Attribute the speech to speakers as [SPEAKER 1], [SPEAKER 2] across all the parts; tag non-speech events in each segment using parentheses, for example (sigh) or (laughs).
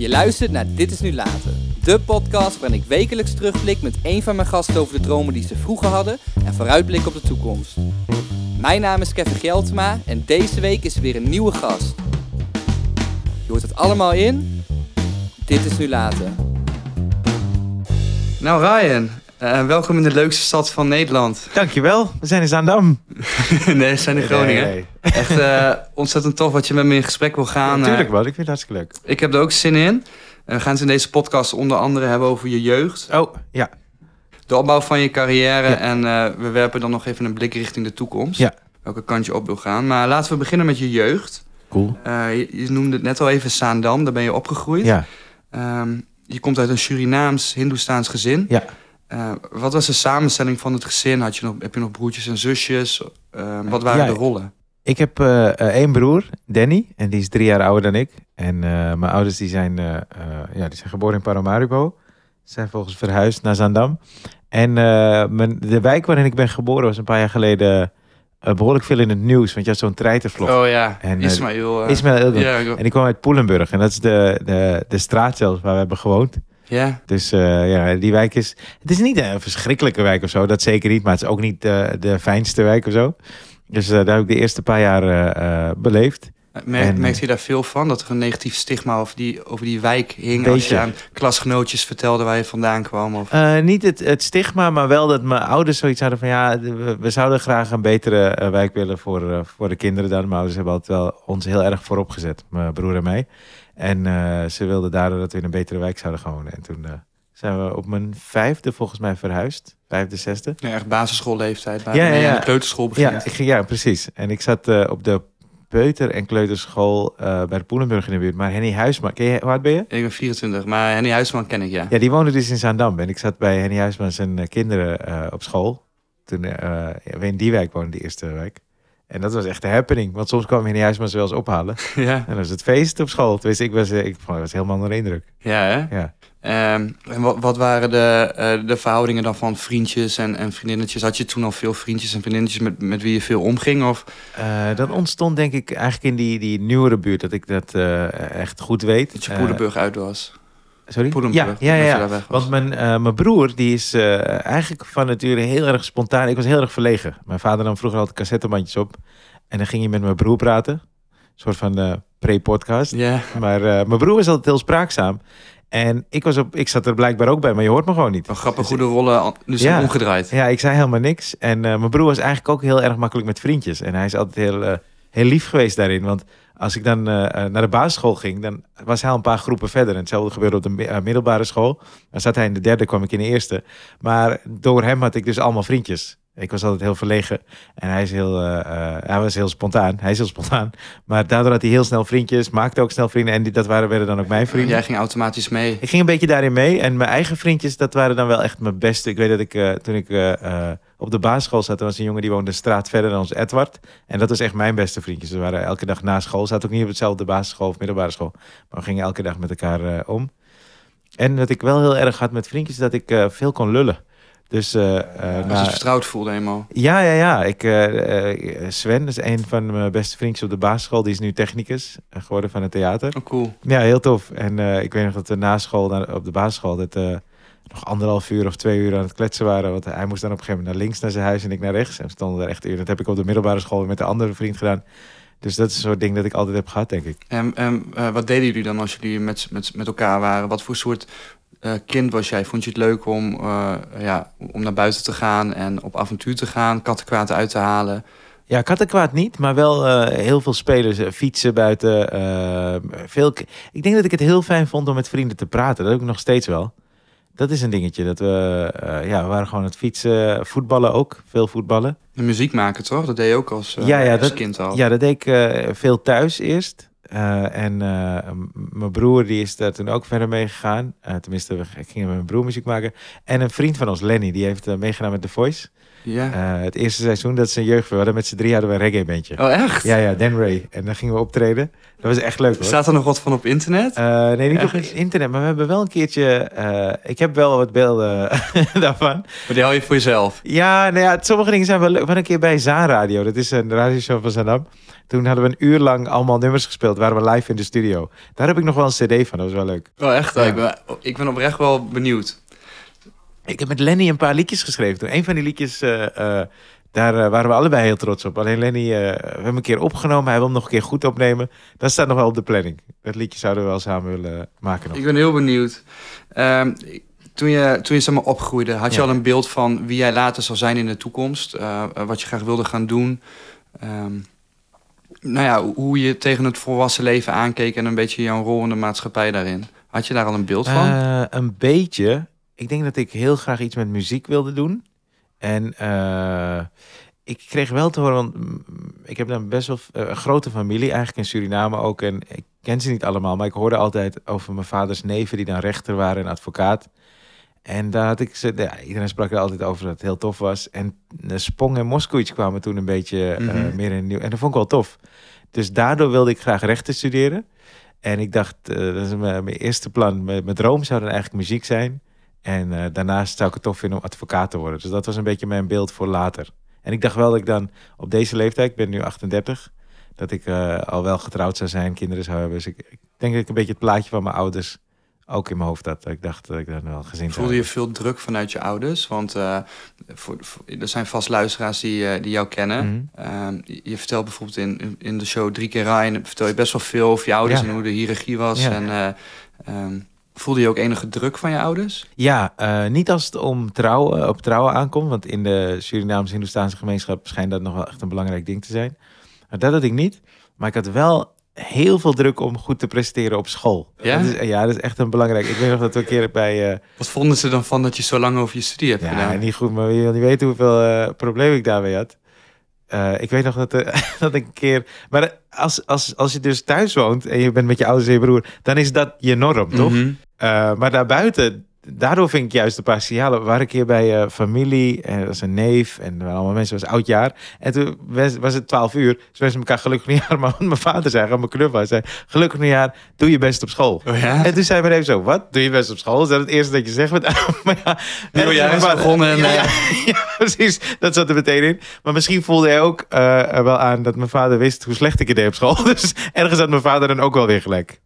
[SPEAKER 1] Je luistert naar Dit is Nu Later. De podcast waarin ik wekelijks terugblik met een van mijn gasten over de dromen die ze vroeger hadden en vooruitblik op de toekomst. Mijn naam is Kevin Geltema en deze week is er weer een nieuwe gast. Je hoort het allemaal in Dit is Nu Later. Nou Ryan, eh, welkom in de leukste stad van Nederland.
[SPEAKER 2] Dankjewel, we zijn in Zaandam. (laughs)
[SPEAKER 1] nee, we zijn in Groningen.
[SPEAKER 2] Nee, nee.
[SPEAKER 1] Echt eh, ontzettend tof wat je met me in gesprek wil gaan.
[SPEAKER 2] Natuurlijk
[SPEAKER 1] Eh,
[SPEAKER 2] wel, ik vind het hartstikke leuk.
[SPEAKER 1] ik heb er ook zin in. Eh, We gaan het in deze podcast onder andere hebben over je jeugd.
[SPEAKER 2] Oh, ja.
[SPEAKER 1] De opbouw van je carrière.
[SPEAKER 2] Ja.
[SPEAKER 1] En eh, we werpen dan nog even een blik richting de toekomst.
[SPEAKER 2] Ja.
[SPEAKER 1] Welke kant je op wil gaan. Maar laten we beginnen met je jeugd.
[SPEAKER 2] Cool.
[SPEAKER 1] Eh, je, je noemde het net al even Zaandam. Daar ben je opgegroeid.
[SPEAKER 2] Ja,
[SPEAKER 1] Ehm, je komt uit een Surinaams, Hindoestaans gezin.
[SPEAKER 2] ja.
[SPEAKER 1] Eh, wat was de samenstelling van het gezin? Had je nog, heb je nog broertjes en zusjes? Ehm, wat waren
[SPEAKER 2] Ja,
[SPEAKER 1] de rollen?
[SPEAKER 2] Ik heb eh, eh, één broer, Danny, en die is drie jaar ouder dan ik. En eh, mijn ouders die zijn, eh, eh, ja, die zijn geboren in Paramaribo. Ze zijn volgens verhuisd naar Zaandam. En eh, mijn, de wijk waarin ik ben geboren was een paar jaar geleden eh, behoorlijk veel in het nieuws. Want je had zo'n treitervlog.
[SPEAKER 1] Oh ja,
[SPEAKER 2] En, eh,
[SPEAKER 1] eh,
[SPEAKER 2] Ilgun.
[SPEAKER 1] Ja, ik-
[SPEAKER 2] En ik kwam uit Poelenburg. En dat is de, de, de straat zelfs waar we hebben gewoond.
[SPEAKER 1] Ja.
[SPEAKER 2] Dus ja, die wijk is. Het is niet een verschrikkelijke wijk of zo, dat zeker niet. Maar het is ook niet eh, de fijnste wijk of zo. Dus eh, daar heb ik de eerste paar jaar beleefd.
[SPEAKER 1] Merk,
[SPEAKER 2] En,
[SPEAKER 1] merkte je daar veel van? Dat er een negatief stigma over die, over die wijk hing? Als
[SPEAKER 2] Beetje.
[SPEAKER 1] je aan klasgenootjes vertelde waar je vandaan kwam? Of...
[SPEAKER 2] Niet het, het stigma, maar wel dat mijn ouders zoiets hadden van ja, we, we zouden graag een betere wijk willen voor, voor de kinderen dan. Mijn ouders hebben altijd wel ons heel erg voorop gezet, mijn broer en mij. En eh, ze wilden daardoor dat we in een betere wijk zouden gaan wonen. En toen eh, zijn we op mijn vijfde volgens mij verhuisd. Vijfde, zesde.
[SPEAKER 1] Ja, echt basisschoolleeftijd.
[SPEAKER 2] Ja, ja,
[SPEAKER 1] je
[SPEAKER 2] ja.
[SPEAKER 1] de kleuterschool begint.
[SPEAKER 2] Ja, ik ging, ja, precies. En ik zat eh, op de peuter- en kleuterschool bij de Poelenburg in de buurt. Maar Henny Huisman, ken je, hoe oud ben je?
[SPEAKER 1] Ik ben 24, maar Henny Huisman ken ik, ja.
[SPEAKER 2] Ja, die woonde dus in Zaandam. En ik zat bij Henny Huisman zijn kinderen op school. Toen we in die wijk woonden, die eerste wijk. En dat was echt een happening. Want soms kwam Henny Huisman ze wel eens ophalen. (laughs)
[SPEAKER 1] ja.
[SPEAKER 2] En dan was het feest op school. Dus ik was, eh, ik was helemaal onder de indruk.
[SPEAKER 1] Ja, hè?
[SPEAKER 2] Ja.
[SPEAKER 1] Ehm, en wat, wat waren de, eh, de verhoudingen dan van vriendjes en, en vriendinnetjes? Had je toen al veel vriendjes en vriendinnetjes met, met wie je veel omging? Of...
[SPEAKER 2] Eh, dat ontstond denk ik eigenlijk in die, die nieuwere buurt. Dat ik dat echt goed weet.
[SPEAKER 1] Dat je Poelenburg uit was?
[SPEAKER 2] Sorry?
[SPEAKER 1] Poelenburg,
[SPEAKER 2] ja, ja, ja. Want mijn, eh, mijn broer, die is eh, eigenlijk van nature heel erg spontaan. Ik was heel erg verlegen. Mijn vader nam vroeger altijd cassettebandjes op. En dan ging hij met mijn broer praten. Een soort van eh, pre-podcast.
[SPEAKER 1] Ja.
[SPEAKER 2] Maar mijn broer was altijd heel spraakzaam. En ik, was op, ik zat er blijkbaar ook bij, maar je hoort me gewoon niet.
[SPEAKER 1] Wel grappig hoe de rollen zijn
[SPEAKER 2] Ja.
[SPEAKER 1] omgedraaid.
[SPEAKER 2] Ja, ik zei helemaal niks. En mijn broer was eigenlijk ook heel erg makkelijk met vriendjes. En hij is altijd heel, heel lief geweest daarin. Want als ik dan eh, eh, naar de basisschool ging, dan was hij al een paar groepen verder. En hetzelfde gebeurde op de eh, middelbare school. Dan zat hij in de derde, kwam ik in de eerste. Maar door hem had ik dus allemaal vriendjes. Ik was altijd heel verlegen. En hij, is heel, eh, eh, hij was heel spontaan. Hij is heel spontaan. Maar daardoor had hij heel snel vriendjes. Maakte ook snel vrienden. En die, dat waren, werden dan ook mijn vrienden.
[SPEAKER 1] Jij ging automatisch mee.
[SPEAKER 2] Ik ging een beetje daarin mee. En mijn eigen vriendjes, dat waren dan wel echt mijn beste. Ik weet dat ik eh, toen ik op de basisschool zat, er was een jongen die woonde straat verder dan ons Edward. En dat was echt mijn beste vriendjes. We waren elke dag na school. Zaten ook niet op hetzelfde basisschool of middelbare school. Maar we gingen elke dag met elkaar om. En wat ik wel heel erg had met vriendjes, dat ik veel kon lullen. Dus eh, eh,
[SPEAKER 1] Als je
[SPEAKER 2] na-
[SPEAKER 1] je vertrouwd voelde eenmaal.
[SPEAKER 2] ja, ja, ja. Ik, eh, eh, Sven is een van mijn beste vriendjes op de basisschool. Die is nu technicus eh, geworden van het theater.
[SPEAKER 1] Oh, cool.
[SPEAKER 2] Ja, heel tof. En eh, ik weet nog dat we na school, naar- op de basisschool, dat eh, nog anderhalf uur of twee uur aan het kletsen waren. Want hij moest dan op een gegeven moment naar links naar zijn huis en ik naar rechts. En we stonden daar echt uren. Dat heb ik op de middelbare school met een andere vriend gedaan. Dus dat is een soort ding dat ik altijd heb gehad, denk ik.
[SPEAKER 1] En, en eh, wat deden jullie dan als jullie met, met, met elkaar waren? Wat voor soort eh, kind was jij? Vond je het leuk om, eh, ja, om naar buiten te gaan en op avontuur te gaan, kattenkwaad uit te halen?
[SPEAKER 2] Ja, kattenkwaad niet, maar wel eh, heel veel spelers. fietsen buiten. veel, ik denk dat ik het heel fijn vond om met vrienden te praten. Dat heb ik nog steeds wel. Dat is een dingetje. Dat we, ja, we waren gewoon het fietsen. Voetballen ook. Veel voetballen.
[SPEAKER 1] En muziek maken, toch? Dat deed je ook als,
[SPEAKER 2] Ja, ja,
[SPEAKER 1] als
[SPEAKER 2] dat-
[SPEAKER 1] kind al.
[SPEAKER 2] Ja, dat deed ik veel thuis eerst. Eh, en eh, mijn broer die is daar toen ook verder mee gegaan. Eh, tenminste, we gingen met mijn broer muziek maken. En een vriend van ons, Lenny, die heeft meegedaan met The Voice.
[SPEAKER 1] Ja.
[SPEAKER 2] Eh, het eerste seizoen dat ze een jeugd hadden met z'n drie hadden we een reggae bandje.
[SPEAKER 1] oh, echt?
[SPEAKER 2] Ja, ja, Dan Ray. En dan gingen we optreden. Dat was echt leuk hoor.
[SPEAKER 1] Staat er nog wat van op internet?
[SPEAKER 2] Eh, nee, niet op internet, maar we hebben wel een keertje... eh, ik heb wel wat beelden (laughs) daarvan.
[SPEAKER 1] Maar die hou je voor jezelf.
[SPEAKER 2] Ja, nou ja, sommige dingen zijn wel leuk. We een keer bij Zaanradio. Dat is een radioshow van Zandam. Toen hadden we een uur lang allemaal nummers gespeeld. Waren we live in de studio. Daar heb ik nog wel een cd van. Dat was wel leuk.
[SPEAKER 1] Oh, echt?
[SPEAKER 2] Ja.
[SPEAKER 1] Ik, ben, ik ben oprecht wel benieuwd.
[SPEAKER 2] Ik heb met Lenny een paar liedjes geschreven. Toen een van die liedjes, eh, eh, daar eh, waren we allebei heel trots op. Alleen Lenny, we hebben een keer opgenomen. Hij wil hem nog een keer goed opnemen. Dat staat nog wel op de planning. Dat liedje zouden we wel samen willen maken nog.
[SPEAKER 1] Ik ben heel benieuwd. Ehm, toen je, toen je zeg maar, opgroeide, had je
[SPEAKER 2] Ja.
[SPEAKER 1] al een beeld van wie jij later zou zijn in de toekomst? Wat je graag wilde gaan doen? Ehm, nou ja, hoe je tegen het volwassen leven aankeek en een beetje jouw rol in de maatschappij daarin. Had je daar al een beeld van?
[SPEAKER 2] Een beetje. Ik denk dat ik heel graag iets met muziek wilde doen. En eh, ik kreeg wel te horen, want mm, ik heb dan best wel eh, een grote familie, eigenlijk in Suriname ook. En ik ken ze niet allemaal, maar ik hoorde altijd over mijn vaders neven die dan rechter waren en advocaat. En daar had ik ze, ja, iedereen sprak er altijd over dat het heel tof was. En eh, Spong en Moskowitz kwamen toen een beetje
[SPEAKER 1] Mhm.
[SPEAKER 2] meer in nieuw. En dat vond ik wel tof. Dus daardoor wilde ik graag rechten studeren. En ik dacht, dat is mijn, mijn eerste plan. Mijn, mijn droom zou dan eigenlijk muziek zijn. En eh, daarnaast zou ik het tof vinden om advocaat te worden. Dus dat was een beetje mijn beeld voor later. En ik dacht wel dat ik dan op deze leeftijd, ik ben nu 38, dat ik eh, al wel getrouwd zou zijn, kinderen zou hebben. Dus ik, ik denk dat ik een beetje het plaatje van mijn ouders ook in mijn hoofd had. Dat ik dacht dat ik dan wel gezin
[SPEAKER 1] Voelde je veel druk vanuit je ouders? Want eh, voor, voor- er zijn vast luisteraars die, die jou kennen.
[SPEAKER 2] Mhm.
[SPEAKER 1] Ehm, je, je vertelt bijvoorbeeld in, in- de show Drie keer Rijn... vertel je best wel veel over je ouders
[SPEAKER 2] Ja.
[SPEAKER 1] en hoe de hiërarchie was.
[SPEAKER 2] Ja.
[SPEAKER 1] En, eh, ehm, voelde je ook enige druk van je ouders?
[SPEAKER 2] Ja, eh, niet als het om trouwen, op trouwen aankomt. Want in de Surinaamse Hindoestaanse gemeenschap schijnt dat nog wel echt een belangrijk ding te zijn. Maar dat had ik niet. Maar ik had wel heel veel druk om goed te presteren op school.
[SPEAKER 1] Ja?
[SPEAKER 2] Dat is, ja, dat is echt een belangrijk. Ik weet nog dat we een keer bij... eh,
[SPEAKER 1] Wat vonden ze dan van dat je zo lang over je studie hebt
[SPEAKER 2] ja,
[SPEAKER 1] gedaan?
[SPEAKER 2] niet goed, maar je wil niet weten hoeveel eh, problemen ik daarmee had. Eh, ik weet nog dat, eh, (laughs) dat ik een keer... Maar als, als, als je dus thuis woont en je bent met je ouders en je broer... dan is dat je norm, toch? Uh, maar daarbuiten, daardoor vind ik juist een paar signalen. Waren een keer bij eh, familie, en dat was een neef en allemaal mensen, was oud jaar. En toen was, was het 12 uur, dus we elkaar gelukkig nieuwjaar. (laughs) Maar wat mijn vader zei, aan mijn knuffel, hij zei, gelukkig nieuwjaar, doe je best op school.
[SPEAKER 1] Oh ja?
[SPEAKER 2] En toen zei mijn neef zo, wat? Doe je best op school? Is dat het eerste dat je zegt? (laughs) maar ja,
[SPEAKER 1] Nieuwjaar is begonnen en,
[SPEAKER 2] Ja, ja,
[SPEAKER 1] eh, (laughs)
[SPEAKER 2] ja, precies. Dat zat er meteen in. Maar misschien voelde hij ook eh, wel aan dat mijn vader wist hoe slecht ik het deed op school. Dus ergens had mijn vader dan ook wel weer gelijk.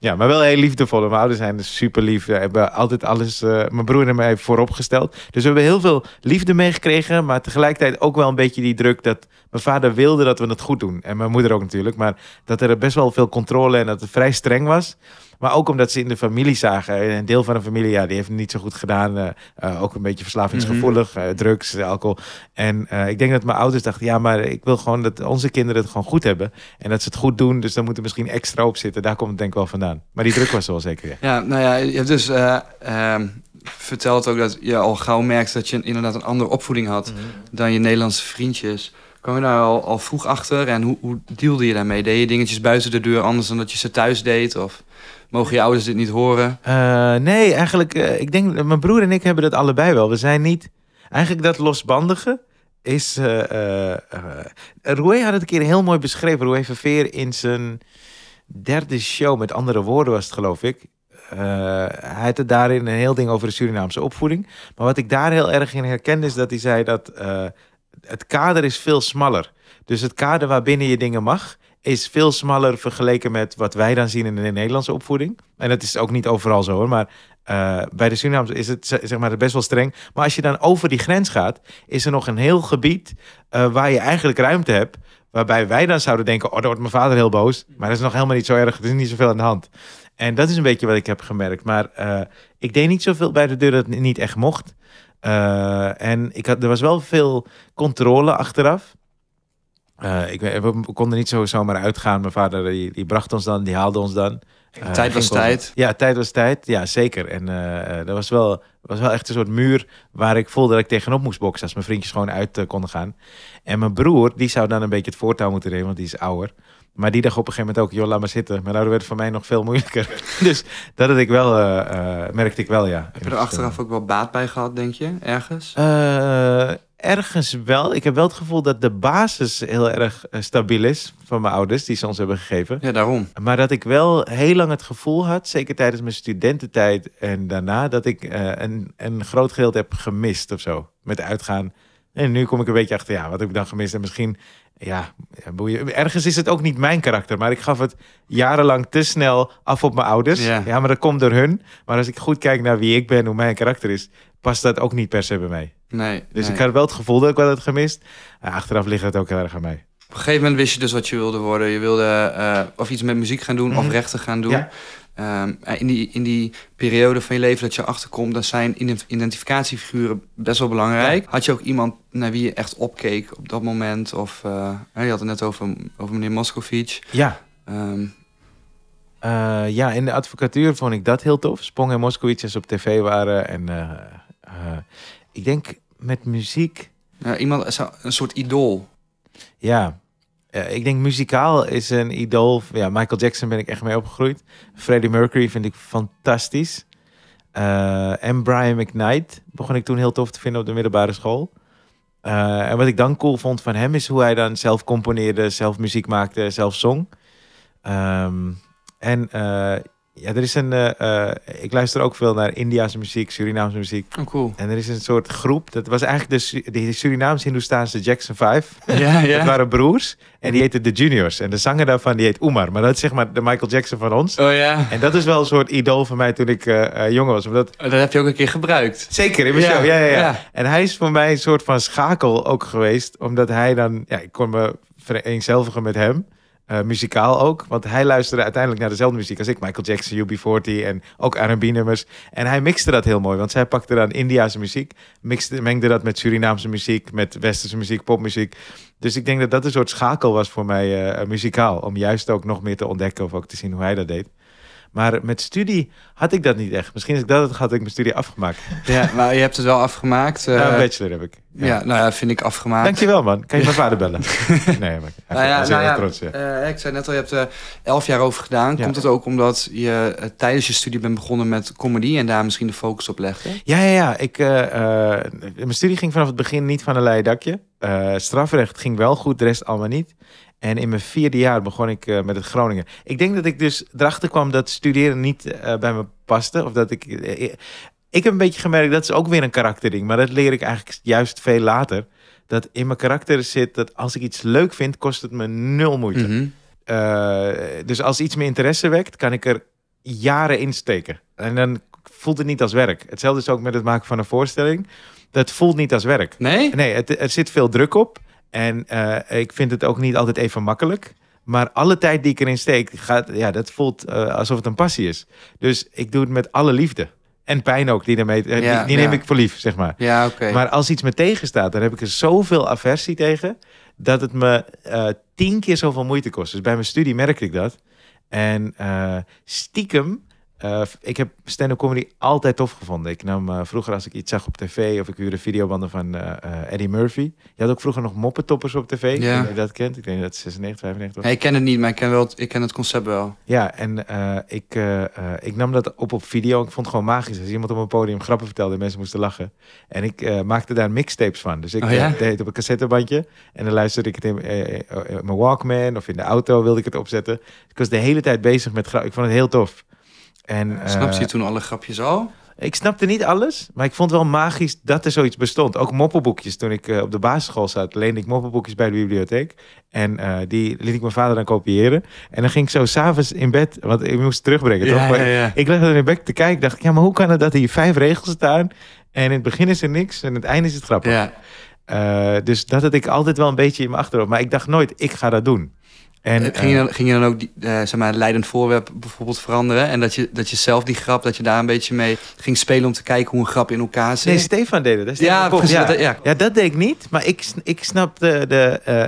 [SPEAKER 2] Ja, maar wel heel liefdevol. Mijn ouders zijn super lief. Ze hebben altijd alles, eh, mijn broer en mij vooropgesteld. Dus we hebben heel veel liefde meegekregen. Maar tegelijkertijd ook wel een beetje die druk dat mijn vader wilde dat we het goed doen. En mijn moeder ook natuurlijk. Maar dat er best wel veel controle en dat het vrij streng was. Maar ook omdat ze in de familie zagen. Een deel van de familie, ja, die heeft het niet zo goed gedaan. eh, eh, ook een beetje verslavingsgevoelig. eh, drugs, alcohol. En eh, ik denk dat mijn ouders dachten, ja, maar ik wil gewoon dat onze kinderen het gewoon goed hebben. En dat ze het goed doen. Dus dan moet er misschien extra op zitten. Daar komt het denk ik wel vandaan. Maar die druk was er wel zeker, ja.
[SPEAKER 1] Ja, nou ja, je hebt dus eh, ehm, verteld ook dat je al gauw merkt dat je inderdaad een andere opvoeding had dan je Nederlandse vriendjes. Kwam je daar al, al vroeg achter en hoe, hoe dealde je daarmee? Deed je dingetjes buiten de deur anders dan dat je ze thuis deed? Of mogen je ouders dit niet horen?
[SPEAKER 2] Eh, nee, eigenlijk, eh, ik denk, mijn broer en ik hebben dat allebei wel. We zijn niet, eigenlijk dat losbandige is, Roué had het een keer heel mooi beschreven. Roué Verveer in zijn derde show, met andere woorden was het geloof ik. Hij had het daarin een heel ding over de Surinaamse opvoeding. Maar wat ik daar heel erg in herkende is dat hij zei dat het kader is veel smaller. Dus het kader waarbinnen je dingen mag, is veel smaller vergeleken met wat wij dan zien in de Nederlandse opvoeding. En dat is ook niet overal zo hoor, maar eh, bij de Surinaamse is het zeg maar best wel streng. Maar als je dan over die grens gaat, is er nog een heel gebied eh, waar je eigenlijk ruimte hebt. Waarbij wij dan zouden denken, oh, dan wordt mijn vader heel boos. Maar dat is nog helemaal niet zo erg, er is niet zoveel aan de hand. En dat is een beetje wat ik heb gemerkt. Maar eh, ik deed niet zoveel bij de deur dat het niet echt mocht. En ik had, er was wel veel controle achteraf. Eh, ik, we konden niet zo zomaar uitgaan. Mijn vader die, die bracht ons dan, die haalde ons dan. Eh,
[SPEAKER 1] tijd was
[SPEAKER 2] ging
[SPEAKER 1] tijd.
[SPEAKER 2] Ja, tijd was tijd. Ja, zeker. En eh, eh, dat was wel, was wel echt een soort muur waar ik voelde dat ik tegenop moest boksen als mijn vriendjes gewoon uit eh, konden gaan. En mijn broer, die zou dan een beetje het voortouw moeten nemen, want die is ouder. Maar die dacht op een gegeven moment ook, joh, laat maar zitten. Maar daardoor werd het voor mij nog veel moeilijker. (laughs) dus dat had ik wel, eh, eh, merkte ik wel, ja.
[SPEAKER 1] Heb je er achteraf ook wel baat bij gehad, denk je, ergens?
[SPEAKER 2] Eh, ergens wel. Ik heb wel het gevoel dat de basis heel erg eh, stabiel is van mijn ouders, die ze ons hebben gegeven.
[SPEAKER 1] Ja, daarom.
[SPEAKER 2] Maar dat ik wel heel lang het gevoel had, zeker tijdens mijn studententijd en daarna, dat ik eh, een, een groot gedeelte heb gemist of zo. Met uitgaan. En nu kom ik een beetje achter, ja, wat heb ik dan gemist? En misschien ja, ja, boeien. ergens is het ook niet mijn karakter, maar ik gaf het jarenlang te snel af op mijn ouders.
[SPEAKER 1] Ja.
[SPEAKER 2] Ja, maar dat komt door hun. Maar als ik goed kijk naar wie ik ben, hoe mijn karakter is, past dat ook niet per se bij mij.
[SPEAKER 1] Nee.
[SPEAKER 2] Dus
[SPEAKER 1] nee.
[SPEAKER 2] ik had wel het gevoel dat ik wat had gemist. Achteraf ligt het ook heel erg aan mij.
[SPEAKER 1] Op een gegeven moment wist je dus wat je wilde worden. Je wilde eh, of iets met muziek gaan doen of
[SPEAKER 2] Mhm.
[SPEAKER 1] rechten gaan doen.
[SPEAKER 2] Ja.
[SPEAKER 1] Ehm, in, die, in die periode van je leven dat je achterkomt, dan zijn ident- identificatiefiguren best wel belangrijk. Had je ook iemand naar wie je echt opkeek op dat moment? Of eh, je had het net over, over meneer Moscovic.
[SPEAKER 2] Ja,
[SPEAKER 1] Ehm,
[SPEAKER 2] Eh, ja, in de advocatuur vond ik dat heel tof. Spong en Moskowitz als op tv waren. En eh, eh, ik denk met muziek,
[SPEAKER 1] ja, iemand, een soort idool.
[SPEAKER 2] ja. Eh, ik denk muzikaal is een idool. Ja, Michael Jackson ben ik echt mee opgegroeid. Freddie Mercury vind ik fantastisch. Eh, en Brian McKnight begon ik toen heel tof te vinden op de middelbare school. Eh, en wat ik dan cool vond van hem is hoe hij dan zelf componeerde, zelf muziek maakte, zelf zong. Ehm, en eh, ja, er is een. eh, eh, ik luister ook veel naar Indiase muziek, Surinaamse muziek.
[SPEAKER 1] Oh, cool.
[SPEAKER 2] En er is een soort groep. Dat was eigenlijk de, de Surinaams-Hindoestaanse Jackson 5. (laughs)
[SPEAKER 1] Ja,
[SPEAKER 2] Dat waren broers. En die heten de Juniors. En de zanger daarvan die heet Oemar. Maar dat is zeg maar de Michael Jackson van ons.
[SPEAKER 1] Oh ja.
[SPEAKER 2] En dat is wel een soort idool van mij toen ik eh, eh, jong was. Omdat,
[SPEAKER 1] Oh, Dat heb je ook een keer gebruikt.
[SPEAKER 2] zeker, in mijn
[SPEAKER 1] Ja,
[SPEAKER 2] show. Ja, ja, ja.
[SPEAKER 1] ja.
[SPEAKER 2] En hij is voor mij een soort van schakel ook geweest. Omdat hij dan... Ja, ik kon me vereenzelvigen met hem. Eh, muzikaal ook. Want hij luisterde uiteindelijk naar dezelfde muziek als ik. Michael Jackson, UB40 en ook R&B-nummers. En hij mixte dat heel mooi. Want zij pakte dan Indiase muziek. Mixte, mengde dat met Surinaamse muziek. Met westerse muziek, popmuziek. Dus ik denk dat dat een soort schakel was voor mij eh, muzikaal. Om juist ook nog meer te ontdekken of ook te zien hoe hij dat deed. Maar met studie had ik dat niet echt. Misschien als ik dat had, had ik mijn studie afgemaakt. (laughs)
[SPEAKER 1] Ja, maar je hebt het wel afgemaakt. eh,
[SPEAKER 2] nou, een bachelor heb ik.
[SPEAKER 1] ja. nou ja, vind ik afgemaakt.
[SPEAKER 2] Dankjewel man. Kan je mijn (laughs) vader bellen? (laughs) nee, maar
[SPEAKER 1] Nou ja,
[SPEAKER 2] is
[SPEAKER 1] nou ja,
[SPEAKER 2] trots. Ja.
[SPEAKER 1] eh, ik zei net al, je hebt er elf jaar over gedaan.
[SPEAKER 2] Ja.
[SPEAKER 1] Komt het ook omdat je eh, tijdens je studie bent begonnen met comedy en daar misschien de focus op legde?
[SPEAKER 2] Ja, ja, ja. Ik, eh, eh, mijn studie ging vanaf het begin niet van een leien dakje. Eh, strafrecht ging wel goed, de rest allemaal niet. En in mijn vierde jaar begon ik eh, met het Groningen. Ik denk dat ik dus erachter kwam dat studeren niet eh, bij me paste. Of dat ik, eh, ik heb een beetje gemerkt, dat is ook weer een karakterding. Maar dat leer ik eigenlijk juist veel later. Dat in mijn karakter zit dat als ik iets leuk vind, kost het me nul moeite.
[SPEAKER 1] Mhm.
[SPEAKER 2] Dus als iets me interesse wekt, kan ik er jaren in steken. En dan voelt het niet als werk. Hetzelfde is ook met het maken van een voorstelling. Dat voelt niet als werk.
[SPEAKER 1] Nee?
[SPEAKER 2] Nee, het, er zit veel druk op. En eh, ik vind het ook niet altijd even makkelijk. Maar alle tijd die ik erin steek, gaat, ja, dat voelt eh, alsof het een passie is. Dus ik doe het met alle liefde. En pijn ook, die, daarmee, eh,
[SPEAKER 1] Ja,
[SPEAKER 2] die, die neem ik voor lief, zeg maar.
[SPEAKER 1] Ja, oké.
[SPEAKER 2] Maar als iets me tegenstaat, dan heb ik er zoveel aversie tegen dat het me tien keer zoveel moeite kost. Dus bij mijn studie merkte ik dat. En stiekem, eh, ik heb stand-up comedy altijd tof gevonden. Ik nam eh, vroeger als ik iets zag op tv of ik huurde videobanden van eh, Eddie Murphy. Je had ook vroeger nog moppentoppers op tv. Ik
[SPEAKER 1] Ja.
[SPEAKER 2] je dat kent. Ik denk dat het 96, 95 was.
[SPEAKER 1] Nee, ik ken het niet, maar ik ken, wel het, ik ken het concept wel.
[SPEAKER 2] Ja, en ik, ik nam dat op op video. Ik vond het gewoon magisch. Als iemand op een podium grappen vertelde en mensen moesten lachen. En ik maakte daar mixtapes van. Dus ik
[SPEAKER 1] Oh ja?
[SPEAKER 2] deed het op een cassettebandje. En dan luisterde ik het in, in mijn Walkman of in de auto wilde ik het opzetten. Ik was de hele tijd bezig met grap. Ik vond het heel tof. En, eh,
[SPEAKER 1] Snapte je toen alle grapjes al?
[SPEAKER 2] ik snapte niet alles, maar ik vond wel magisch dat er zoiets bestond. Ook moppenboekjes. Toen ik eh, op de basisschool zat, leende ik moppenboekjes bij de bibliotheek. En eh, die liet ik mijn vader dan kopiëren. En dan ging ik zo s'avonds in bed, want ik moest terugbrengen. toch?
[SPEAKER 1] Ja,
[SPEAKER 2] Maar
[SPEAKER 1] ja, ja.
[SPEAKER 2] Ik leg er in bed te kijken. dacht ik, ja, maar hoe kan het dat hier vijf regels staan? En in het begin is er niks en in het einde is het grappig. Eh, dus dat had ik altijd wel een beetje in mijn achterhoofd. Maar ik dacht nooit, ik ga dat doen. En,
[SPEAKER 1] ging, je
[SPEAKER 2] eh,
[SPEAKER 1] dan, ging je dan ook die, eh, zeg maar, leidend voorwerp bijvoorbeeld veranderen? En dat je, dat je zelf die grap, dat je daar een beetje mee ging spelen om te kijken hoe een grap in elkaar zit?
[SPEAKER 2] Nee, Stefan deed het. Stefan
[SPEAKER 1] Ja,
[SPEAKER 2] Ja.
[SPEAKER 1] dat- ja.
[SPEAKER 2] ja, dat deed ik niet. Maar ik, ik snap de... de eh,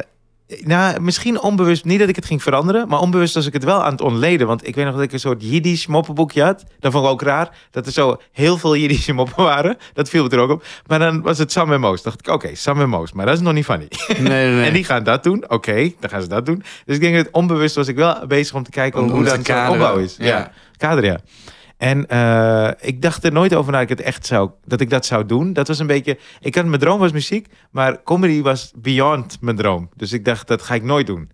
[SPEAKER 2] nou, misschien onbewust, niet dat ik het ging veranderen, maar onbewust was ik het wel aan het ontleden. Want ik weet nog dat ik een soort Jiddisch moppenboekje had. Dat vond ik ook raar, dat er zo heel veel Jiddische moppen waren. Dat viel me er ook op. Maar dan was het Sam en Moos. dacht ik, oké, Sam en Moos, maar dat is nog niet funny.
[SPEAKER 1] Nee, nee, nee. (laughs)
[SPEAKER 2] En die gaan dat doen, oké, dan gaan ze dat doen. Dus ik denk dat onbewust was ik wel bezig om te kijken
[SPEAKER 1] Om-
[SPEAKER 2] hoe dat opbouw is.
[SPEAKER 1] Ja.
[SPEAKER 2] Ja, kader, ja. En eh, ik dacht er nooit over na dat ik het echt zou, dat ik dat zou doen. Dat was een beetje, ik had mijn droom was muziek, maar comedy was beyond mijn droom. Dus ik dacht, dat ga ik nooit doen.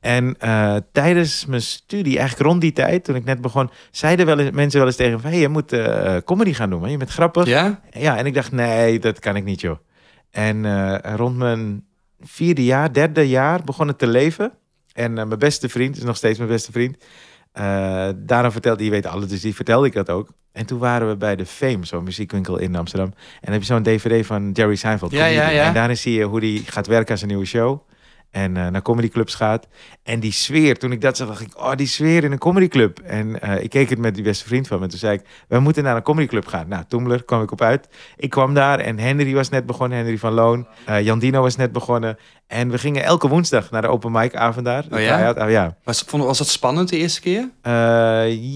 [SPEAKER 2] En eh, tijdens mijn studie, eigenlijk rond die tijd, toen ik net begon, zeiden wel eens, mensen wel eens tegen me, hey, je moet eh, comedy gaan doen, man. je bent grappig.
[SPEAKER 1] Ja?
[SPEAKER 2] Ja, en ik dacht, nee, dat kan ik niet, joh. En rond mijn vierde jaar, derde jaar begonnen te leven. En mijn beste vriend, is nog steeds mijn beste vriend. Eh daarom vertelde, die weet alles, dus die vertelde ik dat ook. En toen waren we bij de Fame, zo'n muziekwinkel in Amsterdam. En dan heb je zo'n dvd van Jerry Seinfeld.
[SPEAKER 1] Ja, ja, ja.
[SPEAKER 2] En daarin zie je hoe hij gaat werken aan zijn nieuwe show. En eh, naar comedyclubs gaat. En die sfeer, toen ik dat zag, dacht ik, oh, die sfeer in een comedyclub. En eh, ik keek het met die beste vriend van me. En toen zei ik, we moeten naar een comedyclub gaan. Nou, Toemler kwam ik op uit. Ik kwam daar en Henry was net begonnen, Henry van Loon. Eh Jan Dino was net begonnen. En we gingen elke woensdag naar de open mic avond daar.
[SPEAKER 1] Oh ja?
[SPEAKER 2] Oh, ja.
[SPEAKER 1] Was, vond, was dat spannend de eerste keer?
[SPEAKER 2] Eh,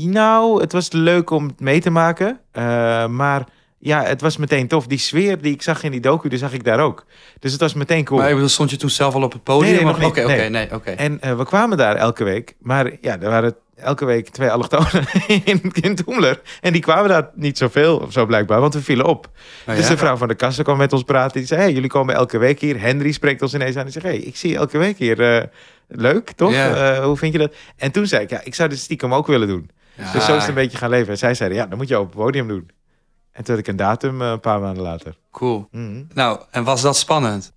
[SPEAKER 2] nou, het was leuk om het mee te maken. Eh, maar ja, het was meteen tof. Die sfeer die ik zag in die docu, die zag ik daar ook. Dus het was meteen cool.
[SPEAKER 1] Maar stond je toen zelf al op het podium?
[SPEAKER 2] Nee, nee, nog
[SPEAKER 1] Oké,
[SPEAKER 2] niet.
[SPEAKER 1] oké,
[SPEAKER 2] Nee.
[SPEAKER 1] nee, oké.
[SPEAKER 2] En eh, we kwamen daar elke week. Maar ja, er waren elke week twee allochtonen (laughs) in, in Toemler. En die kwamen daar niet zoveel of zo blijkbaar, want we vielen op.
[SPEAKER 1] Oh,
[SPEAKER 2] Dus
[SPEAKER 1] ja?
[SPEAKER 2] de vrouw van de kassa kwam met ons praten. Die zei, hey, jullie komen elke week hier. Henry spreekt ons ineens aan. Die zegt, hey, ik zie je elke week hier. Eh, leuk, toch? Eh, hoe vind je dat? En toen zei ik, ja, ik zou dit stiekem ook willen doen.
[SPEAKER 1] Ja.
[SPEAKER 2] Dus zo is het een beetje gaan leven. En zij zeiden, ja, dan moet je op het podium doen. En toen had ik een datum eh, een paar maanden later.
[SPEAKER 1] Cool.
[SPEAKER 2] Mhm.
[SPEAKER 1] Nou, en was dat spannend?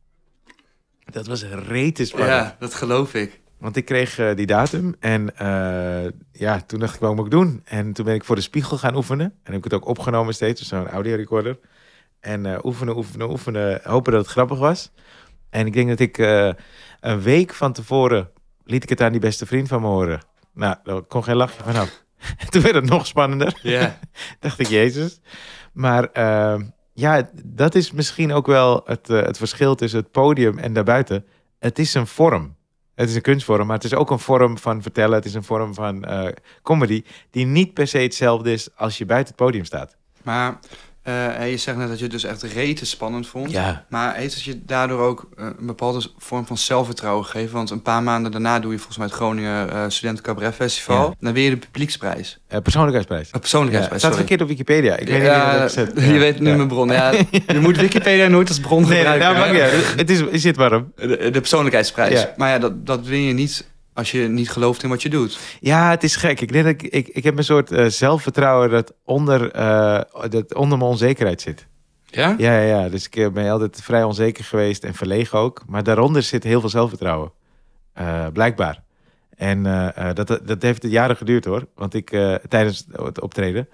[SPEAKER 2] Dat was rete spannend.
[SPEAKER 1] Ja, dat geloof ik.
[SPEAKER 2] Want ik kreeg eh, die datum en eh, ja, toen dacht ik, wat moet ik doen? En toen ben ik voor de spiegel gaan oefenen. En heb ik het ook opgenomen steeds, dus zo'n audiorecorder. En oefenen, oefenen, oefenen, hopen dat het grappig was. En ik denk dat ik een week van tevoren liet ik het aan die beste vriend van me horen. Nou, daar kon geen lachje vanaf. (laughs) toen werd het nog spannender.
[SPEAKER 1] Ja. (laughs)
[SPEAKER 2] dacht ik, Jezus. Maar eh, ja, dat is misschien ook wel het, eh, het verschil tussen het podium en daarbuiten. Het is een vorm. Het is een kunstvorm, maar het is ook een vorm van vertellen. Het is een vorm van eh, comedy die niet per se hetzelfde is als je buiten het podium staat.
[SPEAKER 1] Maar eh, je zegt net dat je het dus echt rete spannend vond.
[SPEAKER 2] Ja.
[SPEAKER 1] Maar heeft het je daardoor ook eh, een bepaalde vorm van zelfvertrouwen gegeven? Want een paar maanden daarna doe je volgens mij het Groningen eh Studenten Cabaret Festival.
[SPEAKER 2] Ja.
[SPEAKER 1] Dan weer je de publieksprijs.
[SPEAKER 2] Eh, persoonlijkheidsprijs. Ja,
[SPEAKER 1] persoonlijkheidsprijs,
[SPEAKER 2] het staat verkeerd op Wikipedia. Ik weet niet
[SPEAKER 1] Ja,
[SPEAKER 2] meer. (laughs)
[SPEAKER 1] Je
[SPEAKER 2] Ja.
[SPEAKER 1] weet nu
[SPEAKER 2] Ja.
[SPEAKER 1] mijn bron. Ja, (laughs) je moet Wikipedia nooit als bron
[SPEAKER 2] Nee, nee,
[SPEAKER 1] gebruiken.
[SPEAKER 2] nou, uit. Het is, is dit warm.
[SPEAKER 1] de, de persoonlijkheidsprijs.
[SPEAKER 2] Ja.
[SPEAKER 1] Maar ja, dat, dat win je niet als je niet gelooft in wat je doet.
[SPEAKER 2] Ja, het is gek. Ik denk dat ik, ik, ik heb een soort eh, zelfvertrouwen dat onder, eh, dat onder mijn onzekerheid zit.
[SPEAKER 1] Ja?
[SPEAKER 2] Ja, ja, ja. Dus ik eh, ben altijd vrij onzeker geweest en verlegen ook. Maar daaronder zit heel veel zelfvertrouwen. Blijkbaar. En dat, dat heeft jaren geduurd hoor. Want ik tijdens het optreden.